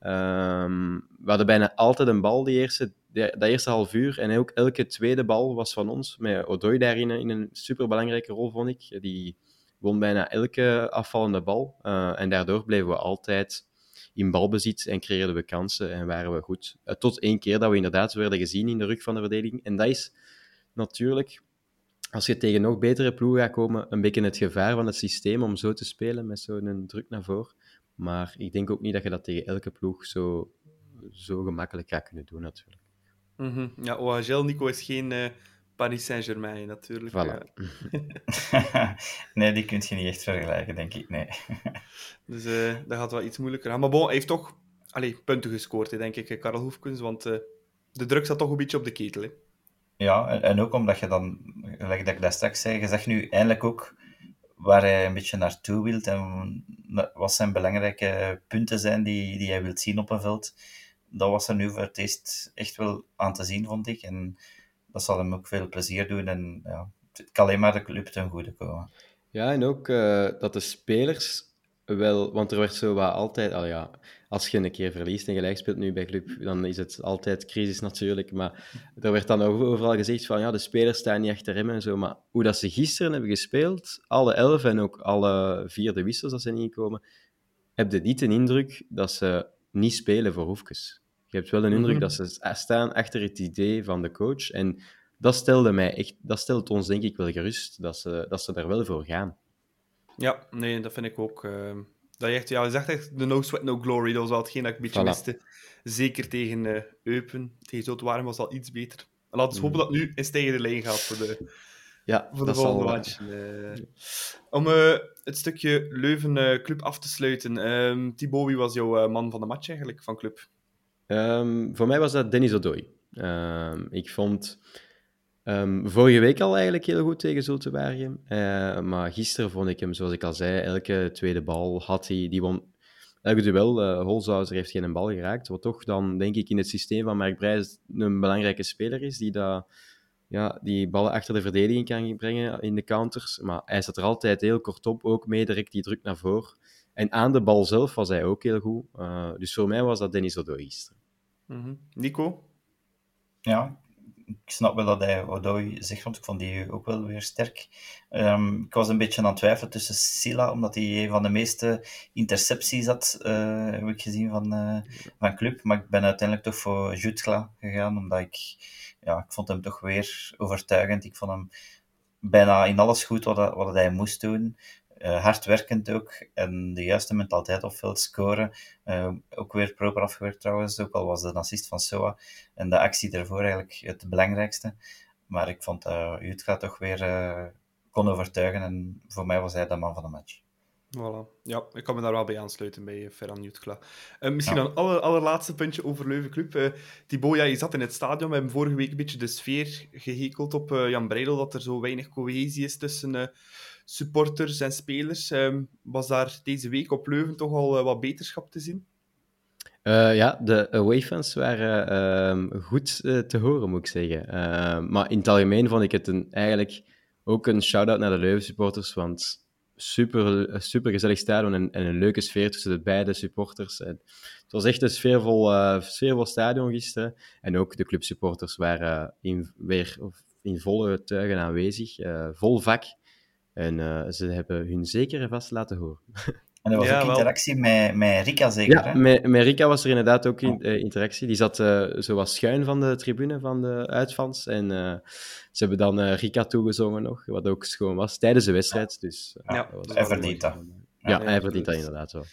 Um, we hadden bijna altijd een bal de eerste, dat eerste half uur en ook elke tweede bal was van ons, met Odoi daarin in een superbelangrijke rol, vond ik. Die won bijna elke afvallende bal. Uh, en daardoor bleven we altijd in balbezit en creëerden we kansen en waren we goed. Uh, tot één keer dat we inderdaad werden gezien in de rug van de verdediging. En dat is natuurlijk, als je tegen nog betere ploegen gaat komen, een beetje het gevaar van het systeem om zo te spelen met zo'n druk naar voren. Maar ik denk ook niet dat je dat tegen elke ploeg zo, zo gemakkelijk gaat kunnen doen, natuurlijk. Mm. Ja, OHL, Nico, is geen uh, Paris Saint-Germain, natuurlijk. Voilà. <laughs> <laughs> nee, die kun je niet echt vergelijken, denk ik. Nee. <laughs> dus uh, dat gaat wel iets moeilijker gaan. Maar bon, hij heeft toch allee, punten gescoord, denk ik, Karel Hoefkens. Want uh, de druk zat toch een beetje op de ketel. Hè? Ja, en, en, ook omdat je dan, gelijk dat ik dat straks zei, je zegt nu eindelijk ook waar hij een beetje naartoe wilt en wat zijn belangrijke punten zijn die, die hij wilt zien op een veld. Dat was er nu voor het eerst echt wel aan te zien, vond ik. En dat zal hem ook veel plezier doen. En ja, het kan alleen maar de club ten goede komen. Ja, en ook uh, dat de spelers wel, want er werd zo wat altijd, al ja, als je een keer verliest en gelijk speelt nu bij club, dan is het altijd crisis natuurlijk. Maar er werd dan overal gezegd van ja, de spelers staan niet achter hem en zo. Maar hoe dat ze gisteren hebben gespeeld, alle elf en ook alle vier de wissels dat ze niet komen, heb je niet de indruk dat ze niet spelen voor Hoefkes. Je hebt wel een indruk mm -hmm. dat ze staan achter het idee van de coach. En dat stelde mij echt, dat stelt ons denk ik wel gerust, dat ze, dat ze daar wel voor gaan. Ja, nee, dat vind ik ook. Uh, dat je, echt, ja, je zegt echt de no sweat, no glory. Dat was wel hetgeen dat ik een beetje voilà. miste. Zeker tegen uh, Eupen. Tegen Zoutwaarm was al iets beter. En laten we mm. hopen dat nu eens tegen de lijn gaat voor de, ja, voor de volgende match. Uh, om uh, het stukje Leuven Club af te sluiten. Um, Thibaut, wie was jouw man van de match eigenlijk, van Club? Um, voor mij was dat Dennis Odoi. Um, ik vond... Um, vorige week al eigenlijk heel goed tegen Zultewaargem. Uh, maar gisteren vond ik hem, zoals ik al zei, elke tweede bal had hij. Die won elke duel. Uh, heeft geen bal geraakt. Wat toch dan, denk ik, in het systeem van Mark Brijs een belangrijke speler is. Die, dat, ja, die ballen achter de verdediging kan brengen in de counters. Maar hij zat er altijd heel kort op. Ook mee direct die druk naar voren. En aan de bal zelf was hij ook heel goed. Uh, dus voor mij was dat Dennis Odoi gisteren. -hmm. Nico? Ja, ik snap wel dat hij Odoi zegt, want ik vond die ook wel weer sterk. Um, ik was een beetje aan het twijfelen tussen Silla, omdat hij een van de meeste intercepties had, uh, heb ik gezien van, uh, van club. Maar ik ben uiteindelijk toch voor Jutgla gegaan, omdat ik, ja, ik vond hem toch weer overtuigend. Ik vond hem bijna in alles goed wat, wat hij moest doen. Uh, hardwerkend ook en de juiste mentaliteit op veld scoren. Uh, ook weer proper afgewerkt trouwens, ook al was de assist van Soa en de actie daarvoor eigenlijk het belangrijkste. Maar ik vond dat uh, Jutka toch weer kon overtuigen en voor mij was hij de man van de match. Voilà. Ja, ik kan me daar wel bij aansluiten bij Ferran Jutkla. Uh, misschien ja. een aller, allerlaatste puntje over Leuven Club. Uh, Thibaut, ja, je zat in het stadion. We hebben vorige week een beetje de sfeer gehekeld op uh, Jan Breidel, dat er zo weinig cohesie is tussen supporters en spelers. Um, was daar deze week op Leuven toch al uh, wat beterschap te zien? Uh, ja, de away fans waren uh, goed uh, te horen, moet ik zeggen. maar in het algemeen vond ik het een, eigenlijk ook een shout-out naar de Leuven supporters, want super, super gezellig stadion en, en, een leuke sfeer tussen de beide supporters. Het was echt een sfeervol, sfeervol stadion gisteren. En ook de clubsupporters waren weer in volle tuigen aanwezig, vol vak. En uh, ze hebben hun zeker en vast laten horen. <laughs> En er was ja, ook interactie met, met Rika, zeker? Ja, met, met Rika was er inderdaad ook in, uh, interactie. Die zat uh, zo wat schuin van de tribune van de uitfans. En ze hebben dan Rika toegezongen nog, wat ook schoon was, tijdens de wedstrijd. Ja. Dus, ja, hij verdient dat. Ja, hij verdient dat inderdaad wel.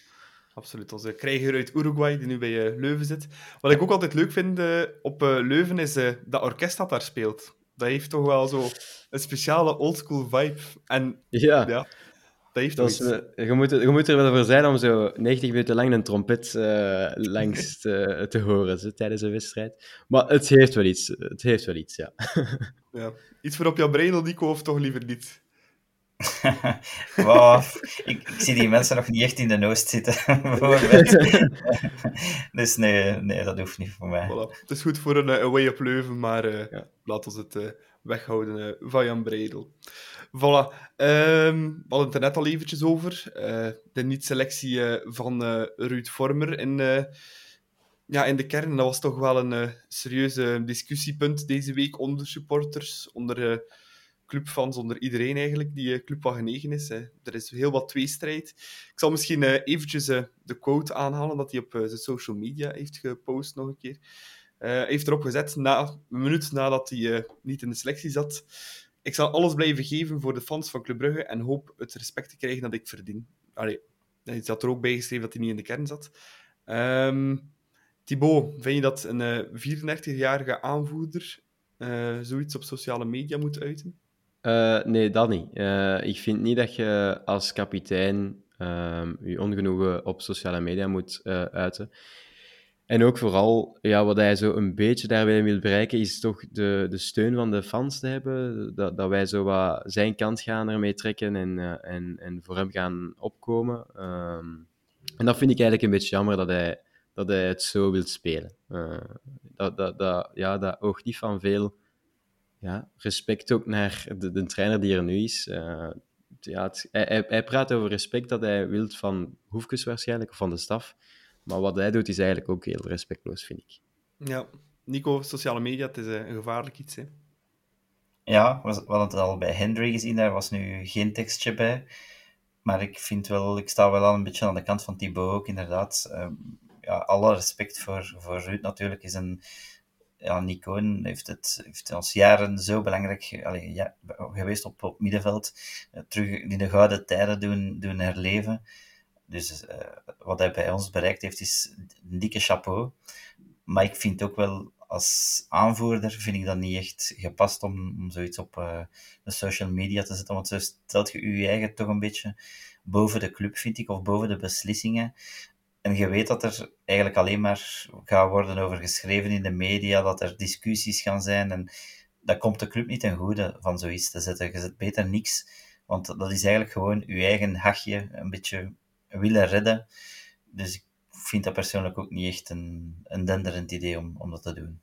Absoluut. Onze krijger uit Uruguay, die nu bij Leuven zit. Wat ik ook altijd leuk vind op Leuven, is dat orkest dat daar speelt dat heeft toch wel zo een speciale oldschool vibe. En ja, ja dat heeft dat is, je, moet, je moet er wel voor zijn om zo 90 minuten lang een trompet uh, langs <laughs> te, te horen zo, tijdens een wedstrijd. Maar het heeft wel iets, het heeft wel iets, ja. <laughs> ja. Iets voor op jouw brein, Nico, of toch liever niet? <laughs> wow, ik, ik, zie die mensen nog niet echt in de noost zitten. <laughs> <laughs> dus nee, nee, dat hoeft niet voor mij. Voilà. Het is goed voor een away op Leuven, maar uh, ja. laat ons het uh, weghouden uh, van Jan Breidel. Voilà. Um, we hadden het er net al eventjes over. de niet-selectie van Ruud Vormer in, ja, in de kern, dat was toch wel een uh, serieuze discussiepunt deze week onder supporters, onder clubfans, onder iedereen eigenlijk die uh, club van genegen is. Er is heel wat tweestrijd. Ik zal misschien eventjes de quote aanhalen dat hij op zijn social media heeft gepost nog een keer. Hij heeft erop gezet, na, een minuut nadat hij niet in de selectie zat. Ik zal alles blijven geven voor de fans van Club Brugge en hoop het respect te krijgen dat ik verdien. Hij zat er ook bij geschreven dat hij niet in de kern zat. Um, Thibaut, vind je dat een 34-jarige eh, aanvoerder zoiets op sociale media moet uiten? Uh, nee, dat niet. ik vind niet dat je als kapitein ehm, je ongenoegen op sociale media moet uiten. En ook vooral, ja, wat hij zo een beetje daarbij wil bereiken, is toch de, de steun van de fans te hebben. Dat, dat wij zo wat zijn kant gaan ermee trekken en, en, en voor hem gaan opkomen. Ehm, en dat vind ik eigenlijk een beetje jammer dat hij dat hij het zo wil spelen. Dat, dat, dat, ja, dat oogt niet van veel ja, respect ook naar de, de trainer die er nu is. Uh, ja, het, hij, hij, praat over respect dat hij wil van Hoefkes waarschijnlijk, of van de staf. Maar wat hij doet is eigenlijk ook heel respectloos, vind ik. Ja, Nico, sociale media, het is een gevaarlijk iets, hè? Ja, we hadden het al bij Hendry gezien, daar was nu geen tekstje bij. Maar ik vind wel, ik sta wel al een beetje aan de kant van Thibaut ook, inderdaad. Ehm, ja, alle respect voor, voor Ruud natuurlijk. Is een, ja, Nico heeft het heeft ons jaren zo belangrijk ja, geweest op, op middenveld. Uh, terug in de gouden tijden doen, doen herleven. Dus uh, wat hij bij ons bereikt heeft, is een dikke chapeau. Maar ik vind ook wel, als aanvoerder, vind ik dat niet echt gepast om, om zoiets op uh, de social media te zetten. Want zo stelt je je eigen toch een beetje boven de club, vind ik, of boven de beslissingen. En je weet dat er eigenlijk alleen maar gaat worden over geschreven in de media, dat er discussies gaan zijn. En dat komt de club niet ten goede van zoiets te zetten. Je zet beter niks, want dat is eigenlijk gewoon je eigen hachje een beetje willen redden. Dus ik vind dat persoonlijk ook niet echt een, een denderend idee om, om dat te doen.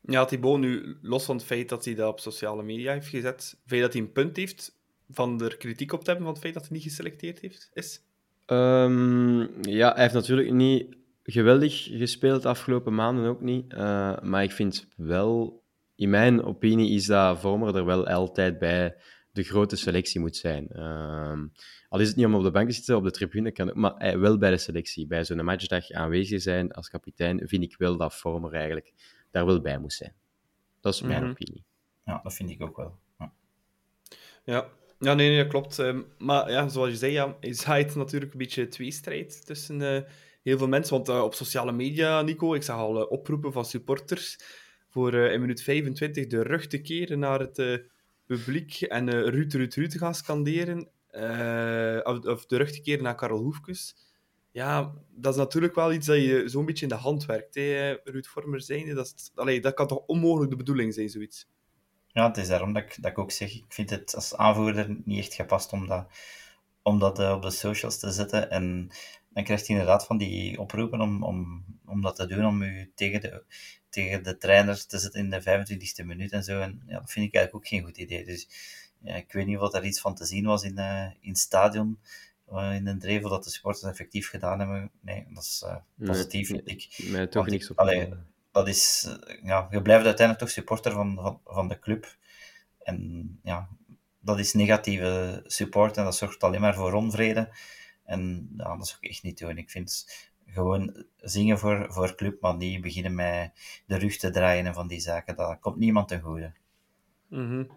Ja, Thibaut, nu los van het feit dat hij dat op sociale media heeft gezet, vind je dat hij een punt heeft van er kritiek op te hebben van het feit dat hij niet geselecteerd heeft, is? Um, ja, hij heeft natuurlijk niet geweldig gespeeld de afgelopen maanden ook niet. Uh, maar ik vind wel, in mijn opinie, is dat Vormer er wel altijd bij de grote selectie moet zijn. Uh, al is het niet om op de bank te zitten, op de tribune kan ook, maar wel bij de selectie. Bij zo'n matchdag aanwezig zijn als kapitein, vind ik wel dat Vormer eigenlijk daar wel bij moet zijn. Dat is mijn mm -hmm. opinie. Ja, dat vind ik ook wel. Ja, ja ja, nee, nee, dat klopt. Ehm, maar ja, zoals je zei, ja, je zaait natuurlijk een beetje tweestrijd tussen uh, heel veel mensen. Want uh, op sociale media, Nico, ik zag al uh, oproepen van supporters voor in minuut 25 de rug te keren naar het publiek en Ruud, Ruud, Ruud te gaan scanderen. Of, of, de rug te keren naar Karel Hoefkes. Ja, dat is natuurlijk wel iets dat je zo'n beetje in de hand werkt. Hè, Ruud Vormer zijnde. Dat, is, dat kan toch onmogelijk de bedoeling zijn, zoiets? Ja, het is daarom dat ik, dat ik ook zeg, ik vind het als aanvoerder niet echt gepast om dat, om dat uh, op de socials te zetten. En dan krijgt hij inderdaad van die oproepen om, om, om dat te doen, om u tegen de, tegen de trainer te zetten in de 25e minuut en zo. En ja, dat vind ik eigenlijk ook geen goed idee. Dus ja, ik weet niet of er iets van te zien was in, uh, in het stadion, uh, in een drevel, dat de supporters effectief gedaan hebben. Nee, dat is positief, nee, vind ik. Nee, toch niks op. Allee, dat is, ja, je blijft uiteindelijk toch supporter van, van, de club. En ja, dat is negatieve support en dat zorgt alleen maar voor onvrede. En ja, dat is ook echt niet doen. Ik vind gewoon zingen voor, voor club, maar niet beginnen met de rug te draaien en van die zaken. Dat komt niemand ten goede. -hmm.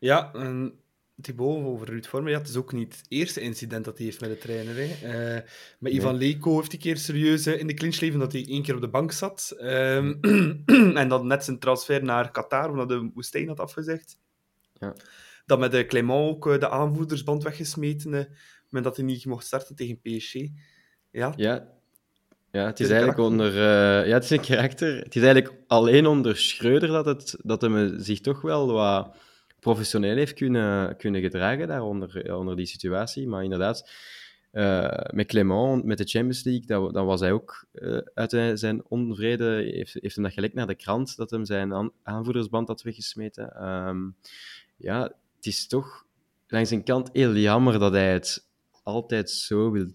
Ja, en Thibaut, over Ruud Vormer, ja, het is ook niet het eerste incident dat hij heeft met de trainer. Hè. Uh, met Ivan nee. Leko heeft hij keer serieus in de clinch leven dat hij één keer op de bank zat. Um, <clears throat> en dan net zijn transfer naar Qatar, omdat de woestijn had afgezegd. Ja. Dat met de Clément ook uh, de aanvoerdersband weggesmeten, met dat hij niet mocht starten tegen PSG. Ja, ja. Ja, het is, het is eigenlijk onder... ja, het is een karakter. Het is eigenlijk alleen onder Schreuder dat, het, dat hem zich toch wel wat professioneel heeft kunnen, kunnen gedragen daaronder, onder die situatie. Maar inderdaad, uh, met Clement, met de Champions League, dat, dan was hij ook uh, uit zijn onvrede, heeft, heeft hem dat gelijk naar de krant, dat hem zijn aan, aanvoerdersband had weggesmeten. Um, ja, het is toch langs een kant heel jammer dat hij het altijd zo wil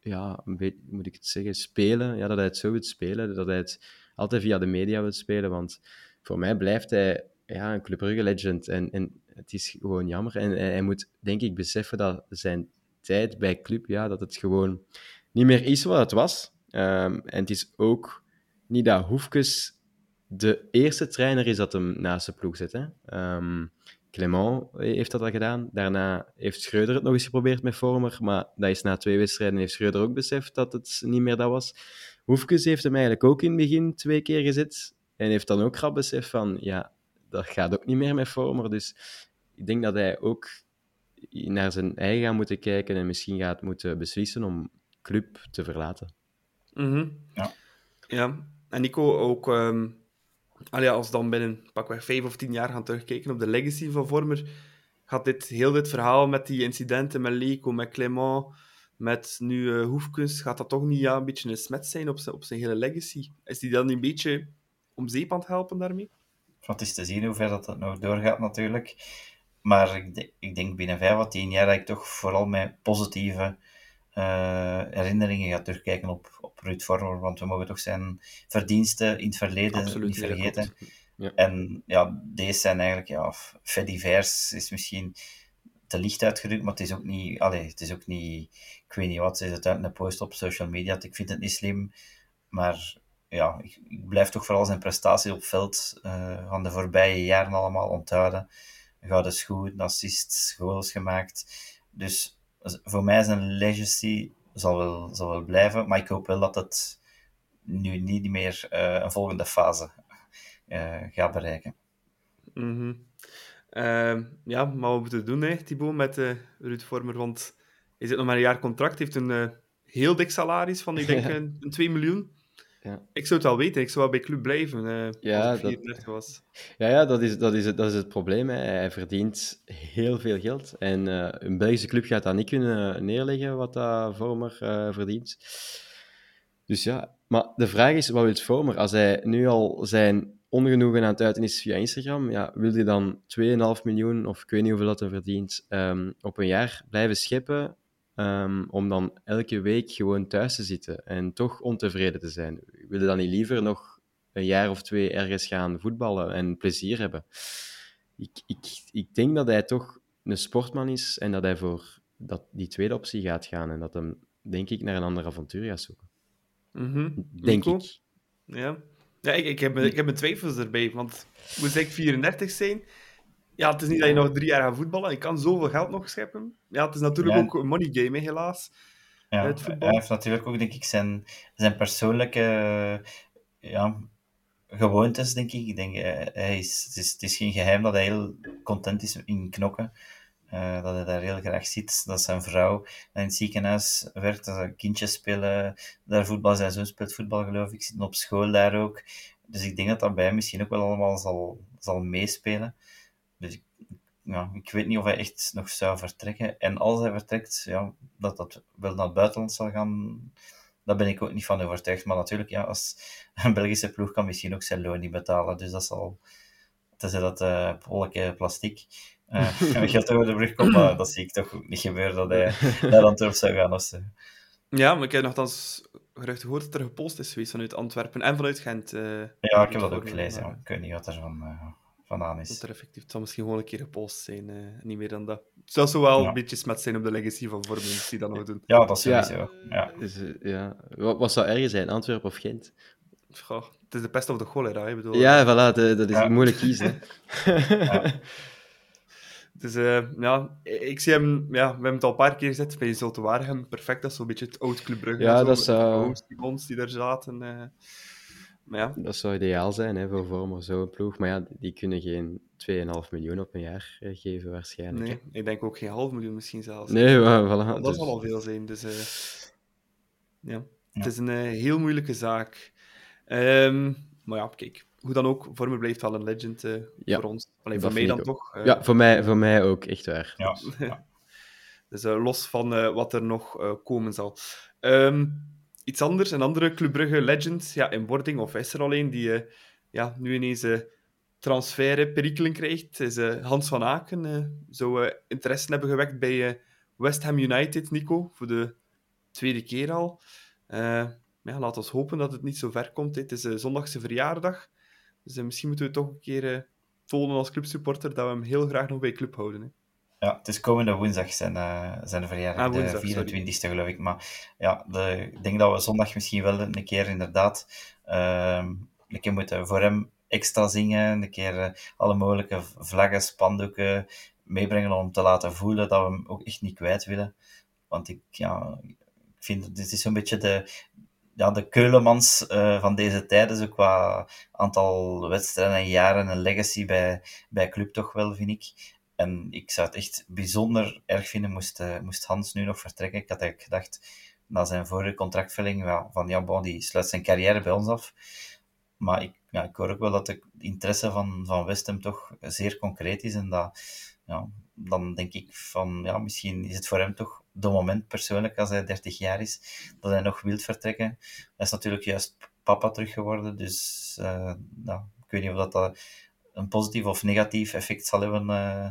ja, moet ik het zeggen, spelen. Ja, dat hij het zo wil spelen, dat hij het altijd via de media wil spelen. Want voor mij blijft hij ja, een Club Brugge legend. En, en het is gewoon jammer. En hij, moet, denk ik, beseffen dat zijn tijd bij Club, ja, dat het gewoon niet meer is wat het was. Ehm, en het is ook niet dat Hoefkes de eerste trainer is dat hem naast de ploeg zet. Hè. Ehm, Clement heeft dat al gedaan. Daarna heeft Schreuder het nog eens geprobeerd met Vormer, maar dat is na twee wedstrijden heeft Schreuder ook beseft dat het niet meer dat was. Hoefkes heeft hem eigenlijk ook in het begin twee keer gezet en heeft dan ook grap beseft van, ja, dat gaat ook niet meer met Vormer. Dus ik denk dat hij ook naar zijn eigen gaat moeten kijken en misschien gaat moeten beslissen om club te verlaten. Mm Ja. Ja, en Nico ook... Um allee, als we dan binnen pakweg vijf of tien jaar gaan terugkijken op de legacy van Vormer, gaat dit, heel dit verhaal met die incidenten met Leco, met Clement, met nu uh, Hoefkens, gaat dat toch niet ja, een beetje een smet zijn op zijn, op zijn hele legacy? Is die dan een beetje om zeep aan het helpen daarmee? Het is te zien hoe ver dat, dat nog doorgaat natuurlijk. Maar ik, ik denk binnen vijf of tien jaar dat ik toch vooral met positieve uh, herinneringen gaat terugkijken op, op Ruud Vormer, want we mogen toch zijn verdiensten in het verleden niet vergeten. Ja. En ja, deze zijn eigenlijk, ja, Fediverse is misschien te licht uitgedrukt, maar het is ook niet, allez, het is ook niet, ik weet niet wat, ze is het uit een post op social media, ik vind het niet slim, maar ja, ik, ik blijf toch vooral zijn prestatie op veld uh, van de voorbije jaren allemaal onthouden. Gouden schoen, assists, goals gemaakt. Dus voor mij is een legacy zal wel, zal wel blijven, maar ik hoop wel dat het nu niet meer uh, een volgende fase uh, gaat bereiken. Mm -hmm. uh, ja, maar wat moeten we doen, hè, Thibaut, met uh, Ruud Vormer? Want hij zit nog maar een jaar contract, heeft een heel dik salaris van, ik denk, <laughs> een, een 2 miljoen. Ja. Ik zou het wel weten, ik zou wel bij club blijven uh, ja, als ik 34 dat, was. Ja, ja dat, is, dat, is het, dat is het probleem. Hè. Hij verdient heel veel geld. En uh, een Belgische club gaat dat niet kunnen neerleggen wat dat Vormer uh, verdient. Dus ja, maar de vraag is, wat wil Vormer? Als hij nu al zijn ongenoegen aan het uiten is via Instagram, ja, wil hij dan 2,5 miljoen, of ik weet niet hoeveel dat hij verdient, um, op een jaar blijven scheppen Um, om dan elke week gewoon thuis te zitten en toch ontevreden te zijn. Wil je dan niet liever nog een jaar of twee ergens gaan voetballen en plezier hebben? Ik, ik, ik denk dat hij toch een sportman is en dat hij voor dat, die tweede optie gaat gaan en dat hem, denk ik, naar een ander avontuur gaat zoeken. Mm -hmm. Denk ik. Ja, ja ik, ik, heb, ik heb mijn twijfels erbij, want moet ik 34 zijn? Ja, het is niet dat je nog drie jaar gaat voetballen. Je kan zoveel geld nog scheppen. Ja, het is natuurlijk ook een money game, helaas. Ja, het voetbal. hij heeft natuurlijk ook, denk ik, zijn, zijn persoonlijke ja, gewoontes, denk ik. ik denk, eh, hij is, het, is, het is geen geheim dat hij heel content is in knokken. Uh, dat hij daar heel graag zit. Dat zijn vrouw in het ziekenhuis werkt, dat ze kindjes spelen, daar voetbal, zijn zoon speelt voetbal, geloof ik. Zit op school daar ook. Dus ik denk dat dat bij hem misschien ook wel allemaal zal, zal meespelen. Dus ik, ja, ik weet niet of hij echt nog zou vertrekken. En als hij vertrekt, ja, dat dat wel naar het buitenland zal gaan, daar ben ik ook niet van overtuigd. Maar natuurlijk, ja, als een Belgische ploeg kan misschien ook zijn loon niet betalen. Dus dat zal, tenzij dat uh, plastic uh, <laughs> <laughs> geld over de brug komt, maar dat zie ik toch niet gebeuren dat hij <laughs> naar Antwerpen zou gaan. Of zo. Ja, maar ik heb nogthans gerucht gehoord dat er gepost is geweest vanuit Antwerpen en vanuit Gent. Uh, ja, ik heb dat ook gelezen. Maar... Ik weet niet wat er van vandaan is. Dat er effectief, het zal misschien gewoon een keer gepost zijn, uh, niet meer dan dat. Het zou zo wel ja. een beetje smet zijn op de legacy van Vormen, die dat nog doen. Ja, dat is sowieso. Ja. ja. Dus, ja. Wat, wat, zou erger zijn, Antwerpen of Gent? Goh, het is de pest of de cholera, hè? Bedoel, ja, voilà, de, dat is ja. moeilijk kiezen. <laughs> Dus uh, ja, ik zie hem, ja, we hebben het al een paar keer gezet bij Zulte Waregem. Perfect, dat is zo'n beetje het oud Club Brugge. Ja, zo, dat zou... Die die daar zaten. Uh, ja. Dat zou ideaal zijn hè, voor Vormer, zo'n ploeg. Maar ja, die kunnen geen 2,5 miljoen op een jaar uh, geven, waarschijnlijk. Nee, ik denk ook geen half miljoen misschien zelfs. Nee, voilà. Dat dus... zal al veel zijn. Dus uh, ja. ja. het is een uh, heel moeilijke zaak. Um, maar ja, kijk, hoe dan ook, Vormer blijft wel een legend ja, voor ons. Alleen voor mij dan toch. ja, voor mij, voor mij ook, echt waar. Ja, <laughs> dus los van wat er nog komen zal. Um, iets anders, een andere Club Brugge legend ja, in wording, of is er alleen, die uh, ja, nu ineens uh, transferperikelen krijgt, is uh, Hans van Aken. zou interesse hebben gewekt bij West Ham United, Nico, voor de tweede keer al. Ja, laten we hopen dat het niet zo ver komt. Het is zondagse verjaardag. Dus misschien moeten we toch een keer tonen als clubsupporter dat we hem heel graag nog bij club houden. Ja, het is komende woensdag zijn, uh, zijn verjaardag, ah, woensdag, de 24e geloof ik. Maar ja, de, ik denk dat we zondag misschien wel een keer inderdaad uh, een keer moeten voor hem extra zingen, een keer uh, alle mogelijke vlaggen, spandoeken meebrengen om te laten voelen dat we hem ook echt niet kwijt willen. Want ik, ja, ik vind, dit is een beetje de, ja, de Keulemans uh, van deze tijden, zo qua aantal wedstrijden en jaren en legacy bij, bij club toch wel, vind ik. En ik zou het echt bijzonder erg vinden moest, uh, moest Hans nu nog vertrekken. Ik had eigenlijk gedacht, na zijn vorige contractvulling, van ja, bon, die sluit zijn carrière bij ons af. Maar ik, ja, ik hoor ook wel dat de interesse van, van West toch zeer concreet is. En dat, ja, dan denk ik van, ja, misschien is het voor hem toch de moment persoonlijk, als hij 30 jaar is, dat hij nog wil vertrekken. Hij is natuurlijk juist papa terug geworden, dus uh, nou, ik weet niet of dat, dat een positief of negatief effect zal hebben uh,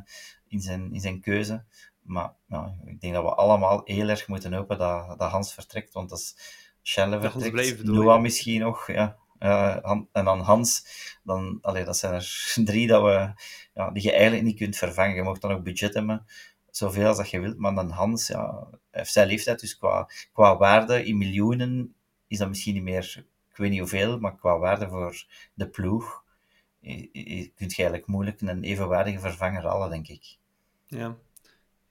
in, zijn, in zijn keuze. Maar nou, ik denk dat we allemaal heel erg moeten hopen dat, dat Hans vertrekt, want als Charles vertrekt, Noah misschien nog, ja, uh, en dan Hans, dan, allee, dat zijn er <laughs> drie dat we, ja, die je eigenlijk niet kunt vervangen. Je mocht dan ook budget hebben, zoveel als dat je wilt, maar dan Hans, ja, heeft zijn leeftijd, dus qua, qua waarde in miljoenen is dat misschien niet meer, ik weet niet hoeveel, maar qua waarde voor de ploeg je kunt je eigenlijk moeilijk een evenwaardige vervanger halen, denk ik. Ja.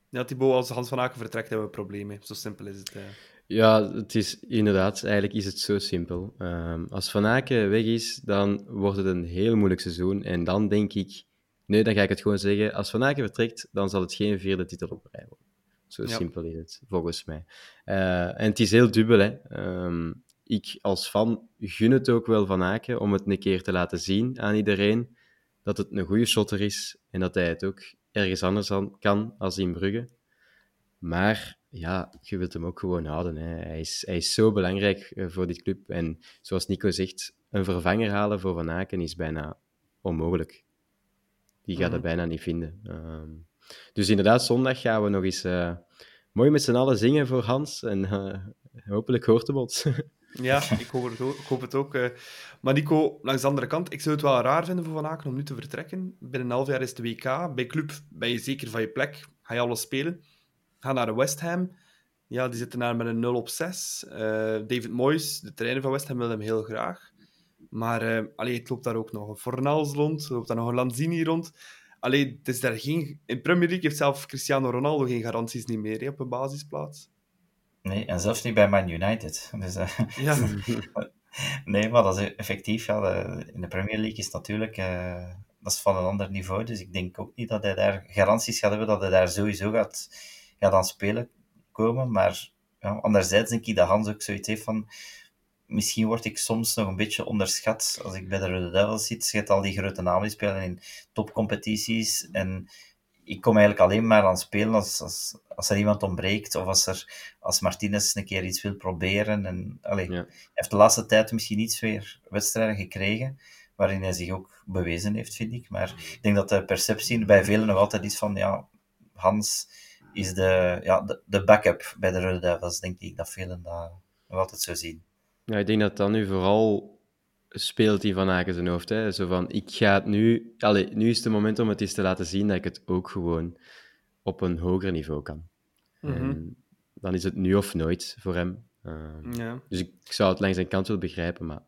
Ja, Thibaut, als Hans van Aken vertrekt, hebben we problemen. Zo simpel is het. Uh... Ja, het is inderdaad, eigenlijk is het zo simpel. Um, als Van Aken weg is, dan wordt het een heel moeilijk seizoen. En dan denk ik, nee, dan ga ik het gewoon zeggen. Als Van Aken vertrekt, dan zal het geen vierde titel op rij worden. Zo simpel is het, volgens mij. Uh, en het is heel dubbel, hè. Um, ik als fan gun het ook wel van Aken om het een keer te laten zien aan iedereen dat het een goede shotter is en dat hij het ook ergens anders kan als in Brugge. Maar ja, je wilt hem ook gewoon houden. Hè. Hij, is, hij is zo belangrijk eh, voor dit club. En zoals Nico zegt, een vervanger halen voor Van Aken is bijna onmogelijk. Die gaat het mhm. bijna niet vinden. Ehm, dus inderdaad, zondag gaan we nog eens uh, mooi met z'n allen zingen voor Hans. En uh, hopelijk hoort hem ons. <laughs> Ja, ik hoop het ook. Hoop het ook. Maar Nico, langs de andere kant, ik zou het wel raar vinden voor Van Aken om nu te vertrekken. Binnen een half jaar is de WK. Bij club ben je zeker van je plek. Ga je alles spelen. Ga naar West Ham. Ja, die zitten daar met een 0 op 6. Uh, eh, David Moyes, de trainer van West Ham, wil hem heel graag. Maar uh, allee, het loopt daar ook nog een Fornals rond. Er loopt daar nog een Lanzini rond. Allee, het is daar geen... In Premier League heeft zelf Cristiano Ronaldo geen garanties niet meer op een basisplaats. Nee, en zelfs niet bij Man United. Dus, uh, ja. <laughs> nee, maar dat is effectief. Ja, de, in de Premier League is natuurlijk uh, dat is van een ander niveau. Dus ik denk ook niet dat hij daar garanties gaat hebben dat hij daar sowieso gaat, gaat aan spelen komen. Maar ja, anderzijds denk ik dat Hans ook zoiets heeft van. Misschien word ik soms nog een beetje onderschat als ik bij de Rode Devils zit. Je al die grote namen die spelen in topcompetities. En ik kom eigenlijk alleen maar aan spelen als, als, als er iemand ontbreekt of als, er, als Martinez een keer iets wil proberen. En, allez, Hij heeft de laatste tijd misschien iets weer wedstrijden gekregen waarin hij zich ook bewezen heeft, vind ik. Maar ik denk dat de perceptie bij velen nog altijd is van, ja, Hans is de, ja, de, de backup bij de Rode Duivels, denk ik, dat velen dat nog altijd zo zien. Ja, ik denk dat dat nu vooral speelt hij Van Aken zijn hoofd. Hè? Zo van, ik ga het nu... Allee, nu is het moment om het eens te laten zien dat ik het ook gewoon op een hoger niveau kan. Mhm. dan is het nu of nooit voor hem. Ehm, ja. Dus ik, ik, zou het langs zijn kant wel begrijpen, maar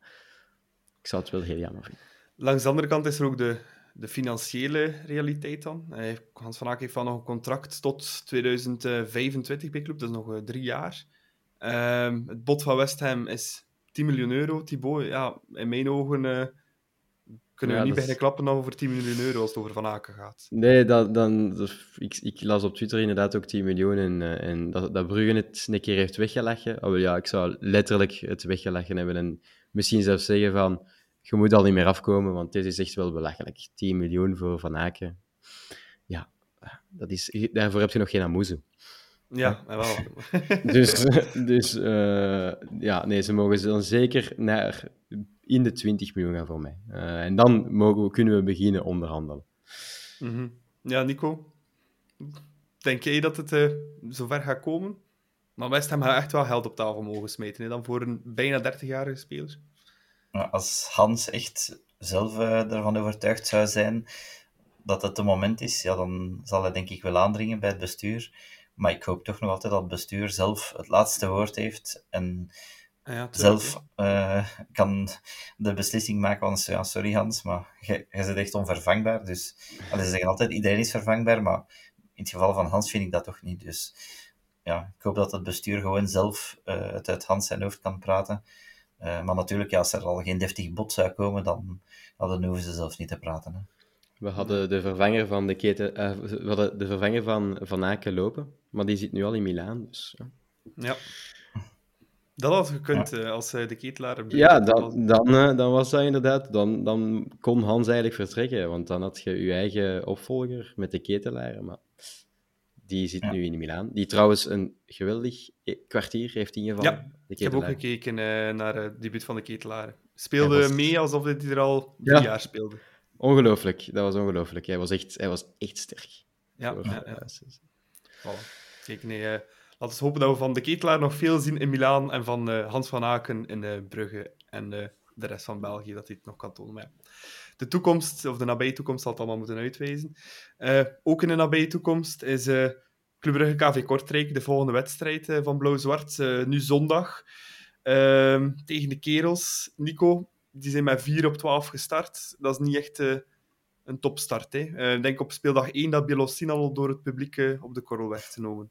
ik zou het wel heel jammer vinden. Langs de andere kant is er ook de, de financiële realiteit dan. Hans van Aken heeft van nog een contract tot 2025 bij club, dat is nog uh, drie jaar. Ehm, het bod van West Ham is 10 miljoen euro, Thibaut, ja, in mijn ogen uh, kunnen we niet beginnen klappen over 10 miljoen euro als het over Van Aken gaat. Nee, dat, dan, ik, ik, las op Twitter inderdaad ook 10 miljoen en, uh, en dat, dat Brugge het een keer heeft weggelachen. Oh, ja, ik zou letterlijk het weggelachen hebben en misschien zelfs zeggen van je moet al niet meer afkomen, want dit is echt wel belachelijk. 10 miljoen voor Van Aken. Ja, dat is, daarvoor heb je nog geen amoeze. Ja, wel. <laughs> dus dus uh, ja, nee, ze mogen dan zeker naar in de 20 miljoen gaan voor mij. Uh, en dan mogen we, kunnen we beginnen onderhandelen. Mm -hmm. Ja, Nico, denk jij dat het uh, zover gaat komen? Maar West Ham gaat echt wel geld op tafel mogen smeten, hè, dan voor een bijna 30-jarige speler. Als Hans echt zelf uh, ervan overtuigd zou zijn dat het een moment is, ja, dan zal hij denk ik wel aandringen bij het bestuur. Maar ik hoop toch nog altijd dat het bestuur zelf het laatste woord heeft en ah ja, zelf uh, kan de beslissing maken. Want ja, sorry Hans, maar jij bent echt onvervangbaar. Dus ze zeggen altijd iedereen is vervangbaar, maar in het geval van Hans vind ik dat toch niet. Dus ja, ik hoop dat het bestuur gewoon zelf uh, het uit Hans zijn hoofd kan praten. Uh, maar natuurlijk, ja, als er al geen deftig bod zou komen, dan, dan hoeven ze zelfs niet te praten. Hè. We hadden de vervanger van de keten, uh, we hadden de vervanger van Van Aken lopen, maar die zit nu al in Milaan. Dus, ja. ja. Dat had gekund ja. als de ketelaar... Ja, dan, dan, dan was dat inderdaad... Dan, dan kon Hans eigenlijk vertrekken, want dan had je je eigen opvolger met de ketelaar. Maar die zit nu in Milaan. Die trouwens een geweldig kwartier heeft ingevallen. Ja, ik heb ook gekeken uh, naar het debuut van de ketelaar. Speelde was... mee alsof hij er al drie ja. jaar speelde. Ongelooflijk, dat was ongelooflijk. Hij was echt, hij was echt sterk. Ja, Voor, ja, ja. Voilà. Kijk, nee, uh, laten we hopen dat we van de ketelaar nog veel zien in Milaan en van uh, Hans van Aken in Brugge en de rest van België, dat hij het nog kan tonen. Maar de toekomst, of de nabije toekomst, zal het allemaal moeten uitwijzen. Ook in de nabije toekomst is Club Brugge KV Kortrijk de volgende wedstrijd van Blauw-Zwart. nu zondag ehm, tegen de Kerels. Nico, die zijn met 4 op 12 gestart. Dat is niet echt een topstart. Ik denk op speeldag 1 dat Bielossin al door het publiek op de korrel werd genomen.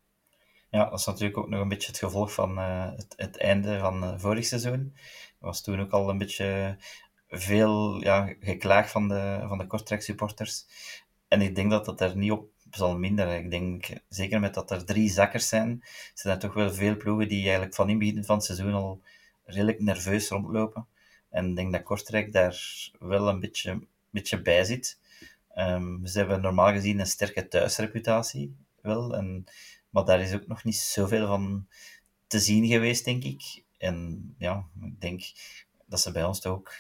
Ja, dat is natuurlijk ook nog een beetje het gevolg van het, het, einde van vorig seizoen. was toen ook al een beetje veel ja, geklaag van de, van de Kortrijk supporters. En ik denk dat dat er niet op zal minderen. Ik denk, zeker met dat er drie zakkers zijn, zijn er toch wel veel ploegen die eigenlijk van in begin van het seizoen al redelijk nerveus rondlopen. En ik denk dat Kortrijk daar wel een beetje, beetje bij zit. Um, ze hebben normaal gezien een sterke thuisreputatie, wel. En, maar daar is ook nog niet zoveel van te zien geweest, denk ik. En ja, ik denk dat ze bij ons toch ook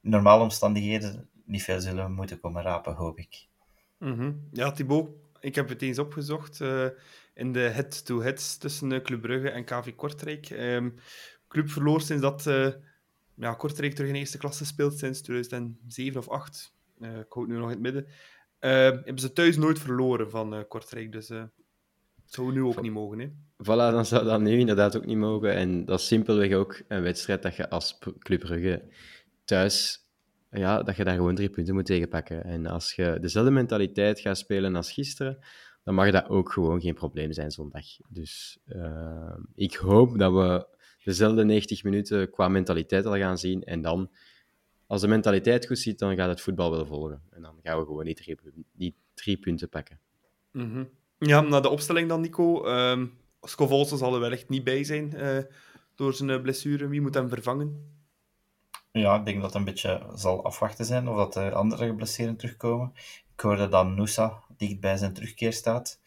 normale omstandigheden niet veel zullen moeten komen rapen, hoop ik. Mm. Ja, Thibaut, ik heb het eens opgezocht uh, in de head-to-heads tussen uh, Club Brugge en KV Kortrijk. Um, Club verloor sinds dat uh, ja, Kortrijk terug in eerste klasse speelt, sinds 2007 of 8. ik hou het nu nog in het midden. Ehm, hebben ze thuis nooit verloren van Kortrijk, dus dat zou nu ook niet mogen. Hè? Voilà, dan zou dat nu inderdaad ook niet mogen. En dat is simpelweg ook een wedstrijd dat je als Club Brugge thuis, ja, dat je daar gewoon drie punten moet tegenpakken. En als je dezelfde mentaliteit gaat spelen als gisteren, dan mag dat ook gewoon geen probleem zijn zondag. Dus uh, ik hoop dat we dezelfde 90 minuten qua mentaliteit al gaan zien. En dan, als de mentaliteit goed zit, dan gaat het voetbal wel volgen. En dan gaan we gewoon die drie, die drie punten pakken. Mm -hmm. Ja, naar de opstelling dan, Nico. Uh, Scovolse zal er wel echt niet bij zijn uh, door zijn blessure. Wie moet hem vervangen? Ja, ik denk dat het een beetje zal afwachten zijn of dat er andere geblesseerden terugkomen. Ik hoorde dat Noosa dicht bij zijn terugkeer staat.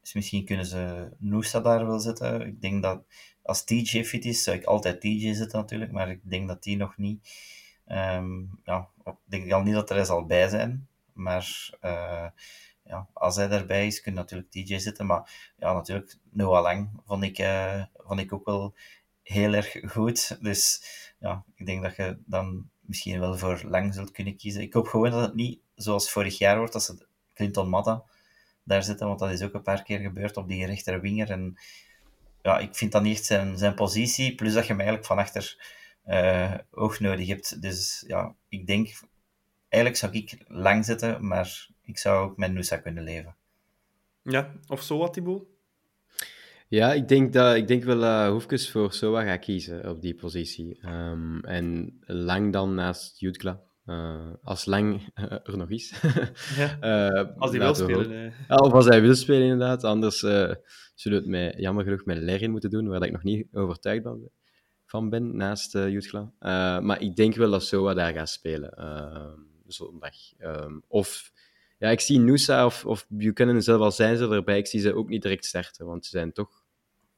Dus misschien kunnen ze Noosa daar wel zetten. Ik denk dat als TJ fit is, zou ik altijd TJ zetten natuurlijk, maar ik denk dat die nog niet... Um, ja, ik denk al niet dat er zal bij zijn, maar uh, ja, als hij daarbij is, kun je natuurlijk TJ zetten. Maar ja, natuurlijk, Noah Lang vond ik, uh, vond ik ook wel heel erg goed. Dus ja, ik denk dat je dan misschien wel voor lang zult kunnen kiezen. Ik hoop gewoon dat het niet zoals vorig jaar wordt, dat ze Clinton Matta daar zitten, want dat is ook een paar keer gebeurd op die rechterwinger. En ja, ik vind dat niet echt zijn, zijn positie, plus dat je hem eigenlijk van achter uh, oog nodig hebt. Dus ja, ik denk, eigenlijk zou ik lang zitten, maar ik zou ook met Nusa kunnen leven. Ja, of zo wat, Thibaut? Ja, ik denk, dat, ik denk wel uh, Hoefkes voor Soa gaat kiezen op die positie. Um, en Lang dan naast Jutkla. Uh, als Lang uh, er nog is. <laughs> ja, uh, als hij wil spelen. Ja, of als hij wil spelen, inderdaad. Anders zullen we het met, jammer genoeg met Lerin moeten doen, waar ik nog niet overtuigd ben, van ben, naast uh, Jutkla. maar ik denk wel dat Soa daar gaat spelen ehm, zondag. Um, of ja, ik zie Noosa of, of Buchanan zelf al zijn ze erbij. Ik zie ze ook niet direct starten, want ze zijn toch...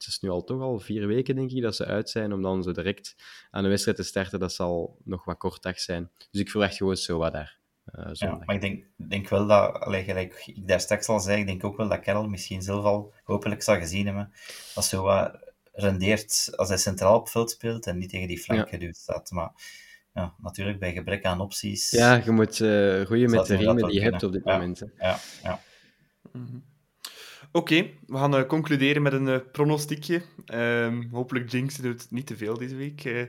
Het is nu al toch al vier weken, denk ik, dat ze uit zijn om dan zo direct aan de wedstrijd te starten. Dat zal nog wat kort dag zijn. Dus ik verwacht gewoon zo wat daar. Uh, ja, maar ik denk, denk wel dat, allee, gelijk ik daar straks al zei, ik denk ook wel dat Carol misschien zelf al hopelijk zal gezien hebben, dat zo wat rendeert als hij centraal op veld speelt en niet tegen die flank geduwd staat. Maar ja, natuurlijk bij gebrek aan opties. Ja, je moet uh, met de riemen die je hebt op dit Ja. moment. Hè. Ja, ja. Oké, we gaan eh, concluderen met een eh, pronostiekje. Ehm, hopelijk Jinx doet niet te veel deze week. Eh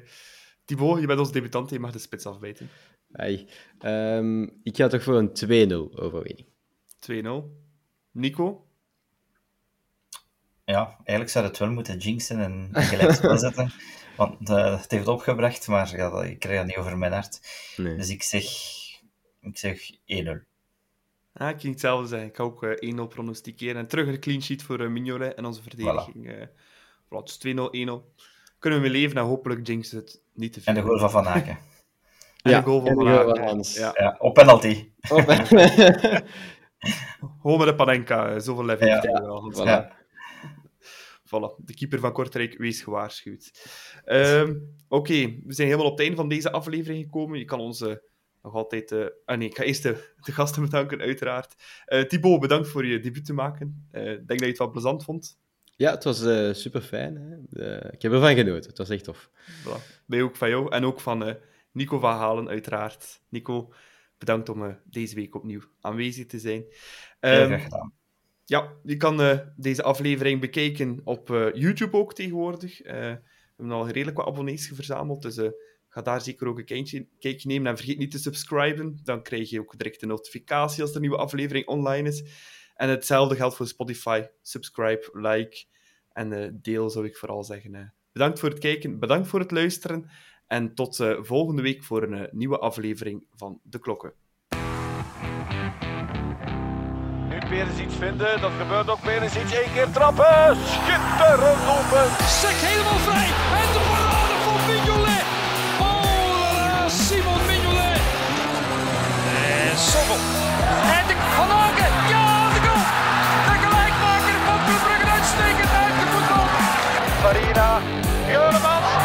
Thibaut, je bent ons debutant, je mag de spits afbijten. 2-0. Ai. Ehm, ik ga toch voor een 2-0 overwinning. Nico? ja, eigenlijk zou het wel moeten jinxen en gelijkspel <laughs> zetten. Want eh, het heeft opgebracht, maar ja, ik krijg dat niet over mijn hart. Nee. Dus ik zeg, ik zeg 1-0. Ah, ik ging hetzelfde zeggen. Ik ga ook eh, 1-0 pronosticeren. En terug een clean sheet voor eh, Mignolet en onze verdediging. eh voilà, dus 2-0, 1-0. Kunnen we mee leven en hopelijk Jinx het niet te veel. En de goal van Van Aken. En Ja, de goal van en de Van goal Aken. van Hans. Ja. Ja, op penalty. Op. <laughs> Gewoon met de Panenka, eh, zoveel level. Ja. heeft hij wel. Voilà. Ja. Voilà, de keeper van Kortrijk, wees gewaarschuwd. Ehm, Oké, we zijn helemaal op het einde van deze aflevering gekomen. Je kan onze nog altijd... eh, ah nee, ik ga eerst de, de gasten bedanken, uiteraard. Eh Thibaut, bedankt voor je debuut te maken. Eh, Ik denk dat je het wel plezant vond. Ja, het was super fijn. ik heb ervan genoten. Het was echt tof. Voilà. Bij ook van jou en ook van eh, Nico van Halen, uiteraard. Nico, bedankt om deze week opnieuw aanwezig te zijn. Heel Ehm, graag gedaan. Ja, je kan eh, deze aflevering bekijken op eh, YouTube ook tegenwoordig. Eh, we hebben al redelijk wat abonnees verzameld, dus eh, ga daar zeker ook een kijkje, kijkje nemen. En vergeet niet te subscriben, dan krijg je ook direct een notificatie als er een nieuwe aflevering online is. En hetzelfde geldt voor Spotify. Subscribe, like en eh, deel, zou ik vooral zeggen. eh. Bedankt voor het kijken, bedankt voor het luisteren. En tot eh, volgende week voor een nieuwe aflevering van De Klokken. Nu Perisic vinden, dat gebeurt ook. Perisic één keer trappen. Schitterend open. Sek helemaal vrij. Sobel. En de Van Aken. Ja, de goal. De gelijkmaker van Club Brugge uitstekend uit de voetbal. Marina man.